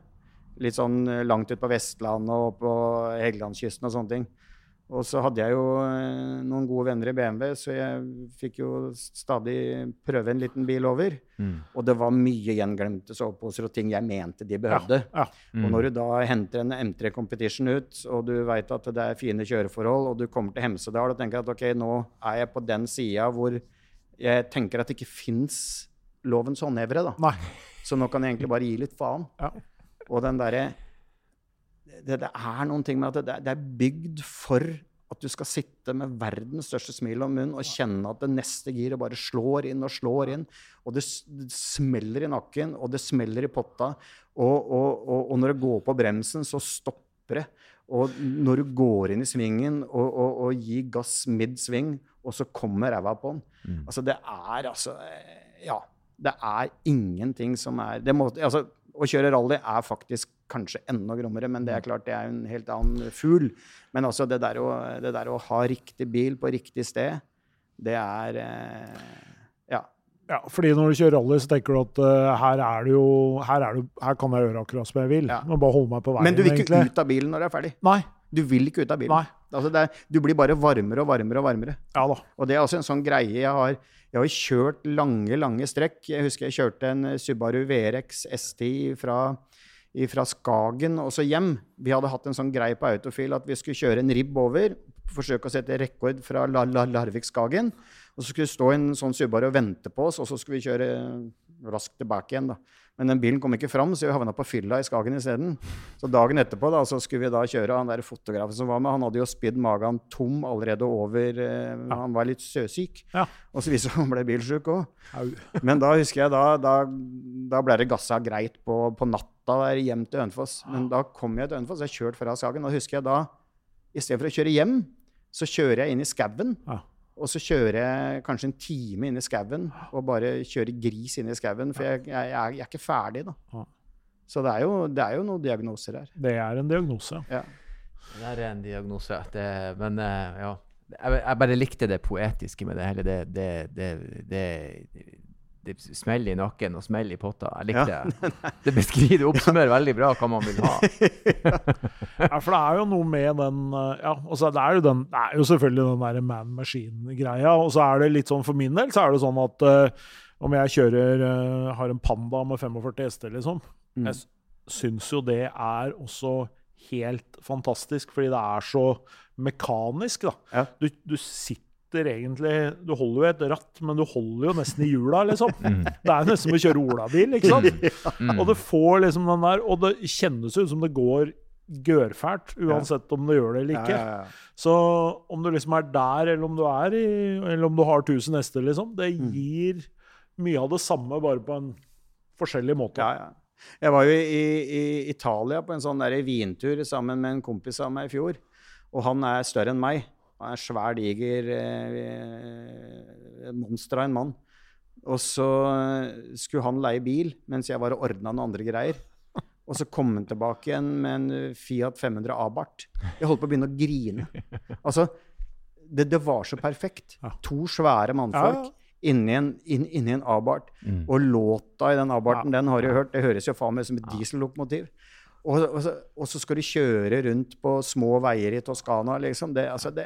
Litt sånn eh, langt ut på Vestlandet og på Helgelandskysten og sånne ting. Og så hadde jeg jo eh, noen gode venner i BMW, så jeg fikk jo stadig prøve en liten bil over. Mm. Og det var mye gjenglemte soveposer og ting jeg mente de behøvde. Ja. Mm. Og når du da henter en M3 Competition ut, og du veit at det er fine kjøreforhold, og du kommer til Hemsedal og tenker at ok, nå er jeg på den sida hvor jeg tenker at det ikke fins lovens håndhevere, da. Nei. Så nå kan jeg egentlig bare gi litt faen. Ja. Og den derre det, det er noen ting med at det, det er bygd for at du skal sitte med verdens største smil om munnen og kjenne at det neste giret bare slår inn og slår inn. Og det, det smeller i nakken, og det smeller i potta. Og, og, og, og når det går på bremsen, så stopper det. Og når du går inn i svingen og gir gass midd sving, og så kommer ræva på den Mm. Altså, det er altså eh, Ja. Det er ingenting som er det må, altså, Å kjøre rally er faktisk kanskje enda grommere, men det er klart det er en helt annen fugl. Men altså, det der å, det der å ha riktig bil på riktig sted, det er eh, Ja. Ja, fordi når du kjører rally, så tenker du at uh, her er det jo her, er det, her kan jeg gjøre akkurat som jeg vil. Ja. Men bare holde meg på veien, Men du vil ikke egentlig. ut av bilen når du er ferdig. Nei. Du vil ikke ut av bilen. Nei. Altså, er, du blir bare varmere og varmere og varmere. Ja da. Og det er også en sånn greie jeg har. Jeg har kjørt lange, lange strekk. Jeg husker jeg kjørte en Subaru VRX ST fra, fra Skagen og så hjem. Vi hadde hatt en sånn greie på Autofil at vi skulle kjøre en ribb over. Forsøke å sette rekord fra La La Larvik-Skagen. Og så skulle det stå en sånn Subaru og vente på oss, og så skulle vi kjøre raskt tilbake igjen. da. Men den bilen kom ikke fram, så vi havna på fylla i Skagen isteden. Så dagen etterpå da, så skulle vi da kjøre han der fotografen som var med. Han hadde jo spydd magen tom allerede over eh, Han var litt søsyk. Ja. Og så viste det seg han ble bilsjuk òg. Men da husker jeg da, da, da ble det gassa greit på, på natta der hjem til Hønefoss. Men da kom jeg til Hønefoss. Jeg kjørte fra Skagen. Da husker jeg da, i stedet for å kjøre hjem, så kjører jeg inn i skauen. Ja. Og så kjører jeg kanskje en time inn i skauen og bare kjører gris inn i skauen. For jeg, jeg, jeg, er- ikke ferdig, da. Så det er, jo, det er jo noen diagnoser her. Det er en diagnose. Ja. Det er en diagnose. Det, men eh, ja. Jeg, jeg bare likte det poetiske med det hele. Det, det, det, det, smeller i nakken og smeller i potta. Jeg likte det. Det beskriver, og oppsummerer veldig bra hva man vil ha. Ja, for det er jo noe med den eh, Ja, altså det er jo, den, det er jo selvfølgelig den der man machine-greia. Og så er det litt sånn for min del, så er det sånn at uh, om jeg kjører uh, har en Panda med 45 hester, liksom, Mm. jeg syns jo det er også helt fantastisk, fordi det er så mekanisk, da. Ja. Du, du sitter egentlig Du holder jo et ratt, men du holder jo nesten i hjula, liksom. Det er jo nesten som å kjøre olabil, ikke sant? Mm. Og det får liksom den der Og det kjennes ut som det går gørfælt, uansett om det gjør det eller ikke. Så om du liksom er der, eller om du er i Eller om du har 1000 hester, liksom, det Mm. gir mye av det samme, bare på en forskjellig måte. Ja, ja. Jeg var jo i, i Italia på en sånn der vintur sammen med en kompis av meg i fjor. Og han er større enn meg. Han er svær, diger eh, monster av en mann. Og så eh, skulle han leie bil mens jeg var og ordna noen andre greier. Og så kom han tilbake igjen med en Fiat 500 Abarth. Jeg holdt på å begynne å grine. Altså, det, det var så perfekt. To svære mannfolk inni en, inn, inni en Abarth. Mm. Og låta i den Abarthen, den har du hørt. Det høres jo faen meg ut som et diesellokomotiv. Og, og, så, og så skal du kjøre rundt på små veier i Toskana, liksom. Det, altså, det,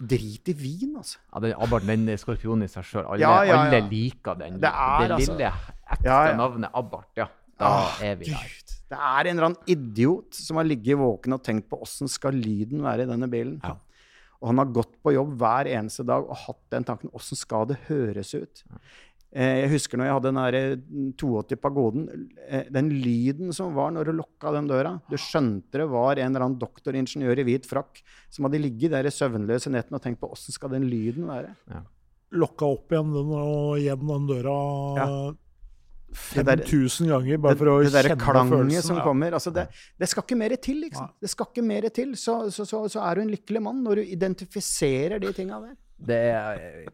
drit i vin, altså. Ja, den Abarth, den skorpionen i seg sjøl. Alle, Ja, ja, ja. alle liker den. Det er, det lille ekstra navnet Abarth, ja. Da Ah, er vi der. Gud. Det er en eller annen idiot som har ligget våken og tenkt på åssen skal lyden være i denne bilen. Ja. Og han har gått på jobb hver eneste dag og hatt den tanken. Åssen skal det høres ut? Eh, Jeg husker når jeg hadde den der mm, 82 Pagoden. eh, Den lyden som var når du lukka den døra. Du skjønte det var en eller annen doktoringeniør i hvit frakk som hadde ligget der i søvnløse netten og tenkt på åssen skal den lyden være. Lokka opp igjen den og igjen den døra ja. der- 5000 ganger, bare for å det det kjenne klanget følelsen. som ja. kommer. Altså det, det skal ikke mer til, liksom. Det skal ikke mer til. Så, så, så, så er du en lykkelig mann når du identifiserer de tinga der. Det er,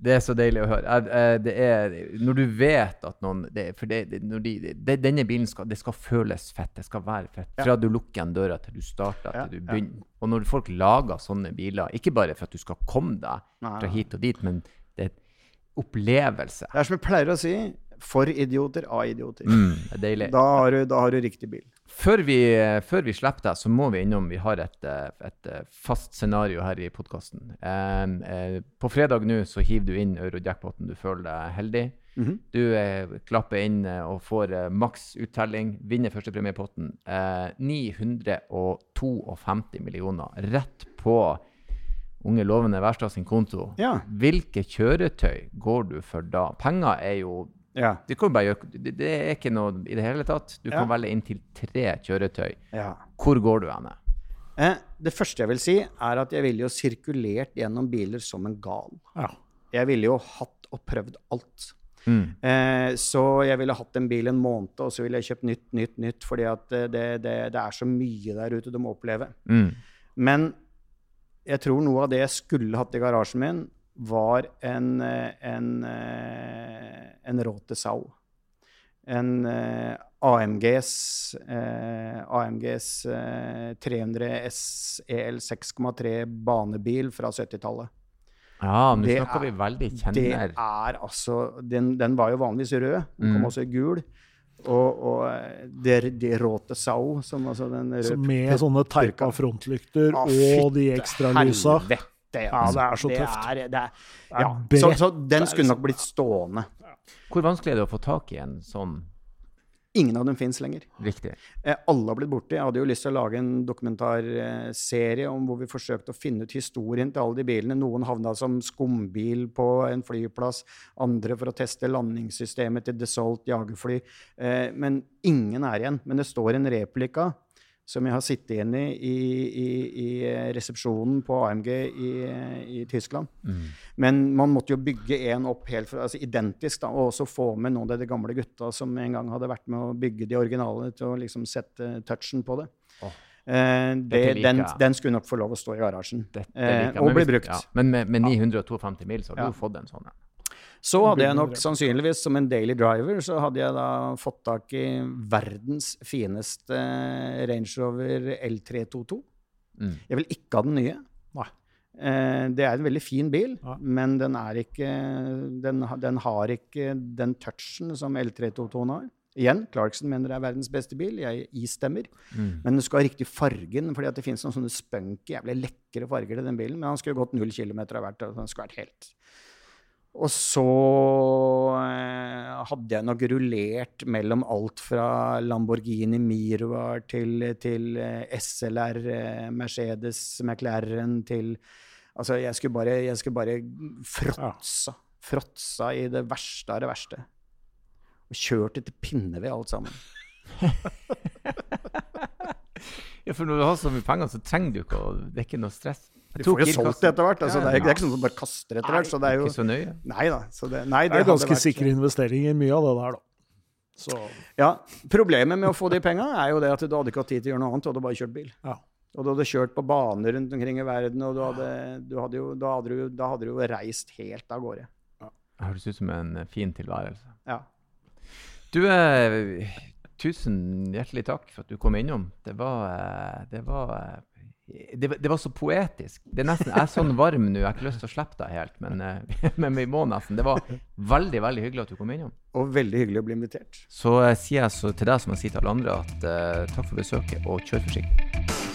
det er så deilig å høre. Jeg- Det er, når du vet at noen det, For det, de, det, denne bilen skal, det skal føles fett. Det skal være fett. Fra du lukker igjen døra til du starter, til du begynner. Og når folk lager sånne biler, ikke bare for at du skal komme deg fra hit og dit, men det er en opplevelse. Det er som jeg pleier å si, for idioter av idioter. Mm, det deilig. Da, har du, da har du riktig bil. Før vi, før vi slipper deg, så må vi innom Vi har et, eh, et eh, fast scenario her i podkasten. Eh, på fredag nå så hiver du inn eurojackpoten. Du føler deg heldig. Mhm. Du eh, klapper inn eh, og får eh, maks uttelling. Vinner førstepremiepotten. Eh, 952 millioner rett på unge lovende Wærstad sin konto. Ja. Hvilke kjøretøy går du for da? Penger er jo Ja. du kan bare gjøre, det, er ikke noe i det hele tatt. Du kan velge inntil tre kjøretøy. ja. Hvor går du henne? Eh, det første jeg vil si, er at jeg ville jo sirkulert gjennom biler som en gal. Ja. Jeg ville jo hatt og prøvd alt. Mm. Eh, så jeg ville hatt en bil en måned, og så ville jeg kjøpt nytt, nytt, nytt. Fordi at det, det, det, det er så mye der ute du må oppleve. Mm. Men jeg tror noe av det jeg skulle hatt i garasjen min, var en, eh, en, eh, en Rote Sau. En eh, AMGs, eh, AMGs eh, 300 SEL 6,3 banebil fra 70-tallet. Ja, nå Det snakker vi veldig kjenner. Det er altså Den, den var jo vanligvis rød. Den Mm. kom også i gul. Og, og eh, det, det Rote Sau, som altså den Så med sånne teipa frontlykter Ah, og de fytte ekstralysa. helvete, Ja, det er så det tøft. Er, det er, ja. så, så den skulle nok blitt stående. Hvor vanskelig er det å få tak i en sånn Ingen av dem fins lenger. riktig? Eh, alle har blitt borte. Jeg hadde jo lyst til å lage en dokumentarserie om hvor vi forsøkte å finne ut historien til alle de bilene. Noen havna som skumbil på en flyplass, andre for å teste landingssystemet til Desolt jagerfly. Eh, men ingen er igjen. Men det står en replika som jeg har sittet igjen i i, i, eh, resepsjonen på AMG i, i Tyskland. Mm. Men man måtte jo bygge en opp helt fra, altså identisk, da, og også få med noen av de gamle gutta som en gang hadde vært med å bygge de originale, til å liksom sette touchen på det. Oh. Eh, det, den, den skulle nok få lov å stå i garasjen. Eh, og bli brukt. Ja, men med, med 952 mil så har Ja. du fått en sånn en. Så hadde jeg nok sannsynligvis som en daily driver, så hadde jeg da fått tak i verdens fineste Range Rover L322. Mm. Jeg vil ikke ha den nye. Nei. Eh, det er en veldig fin bil, Ja. men den, er ikke, den, den har ikke den touchen som L322 har. Igjen, Clarkson mener det er verdens beste bil. Jeg istemmer. Mm. Men den skal ha riktig fargen, fordi det finnes noen sånne spunky, jævlig lekre farger til den bilen. Men han skulle gått null kilometer av hvert. og Den skulle vært helt Og så eh, hadde jeg nok rullert mellom alt fra Lamborghini Miroir til, til eh, SLR, eh, Mercedes McLaren til Altså, jeg skulle bare, jeg skulle bare fråtsa. Fråtsa i det verste av det verste. Og kjørt pinne pinneved alt sammen. Ja, for når du har så mye penger, så trenger du ikke å Det er ikke noe stress. Jeg Du får jo solgt det etter hvert. Altså, det, er, det er ikke sånn som bare kaster etter hvert. Så det er jo Ikke så nøye. Nei da. Så det, nei, Det er ganske vært- sikre investeringer, mye av det der, da. Så Ja, Problemet med å få de penga er jo det at du hadde ikke hatt tid til å gjøre noe annet. Du hadde bare kjørt bil. ja. Og du hadde kjørt på baner rundt omkring i verden, og du hadde, du hadde jo, da, hadde du, da hadde du jo reist helt av gårde. Det høres ut som en fin tilværelse. Ja. Du, eh, tusen hjertelig takk for at du kom innom. Det var eh, Det var, eh, det, det var så poetisk. Det er nesten, Jeg er sånn varm nå, jeg har ikke lyst til å slippe deg helt, men, eh, men vi må nesten. Det var veldig veldig hyggelig at du kom innom. Og veldig hyggelig å bli invitert. Så sier jeg så til deg som jeg sier til alle andre, at uh, takk for besøket, og kjør forsiktig.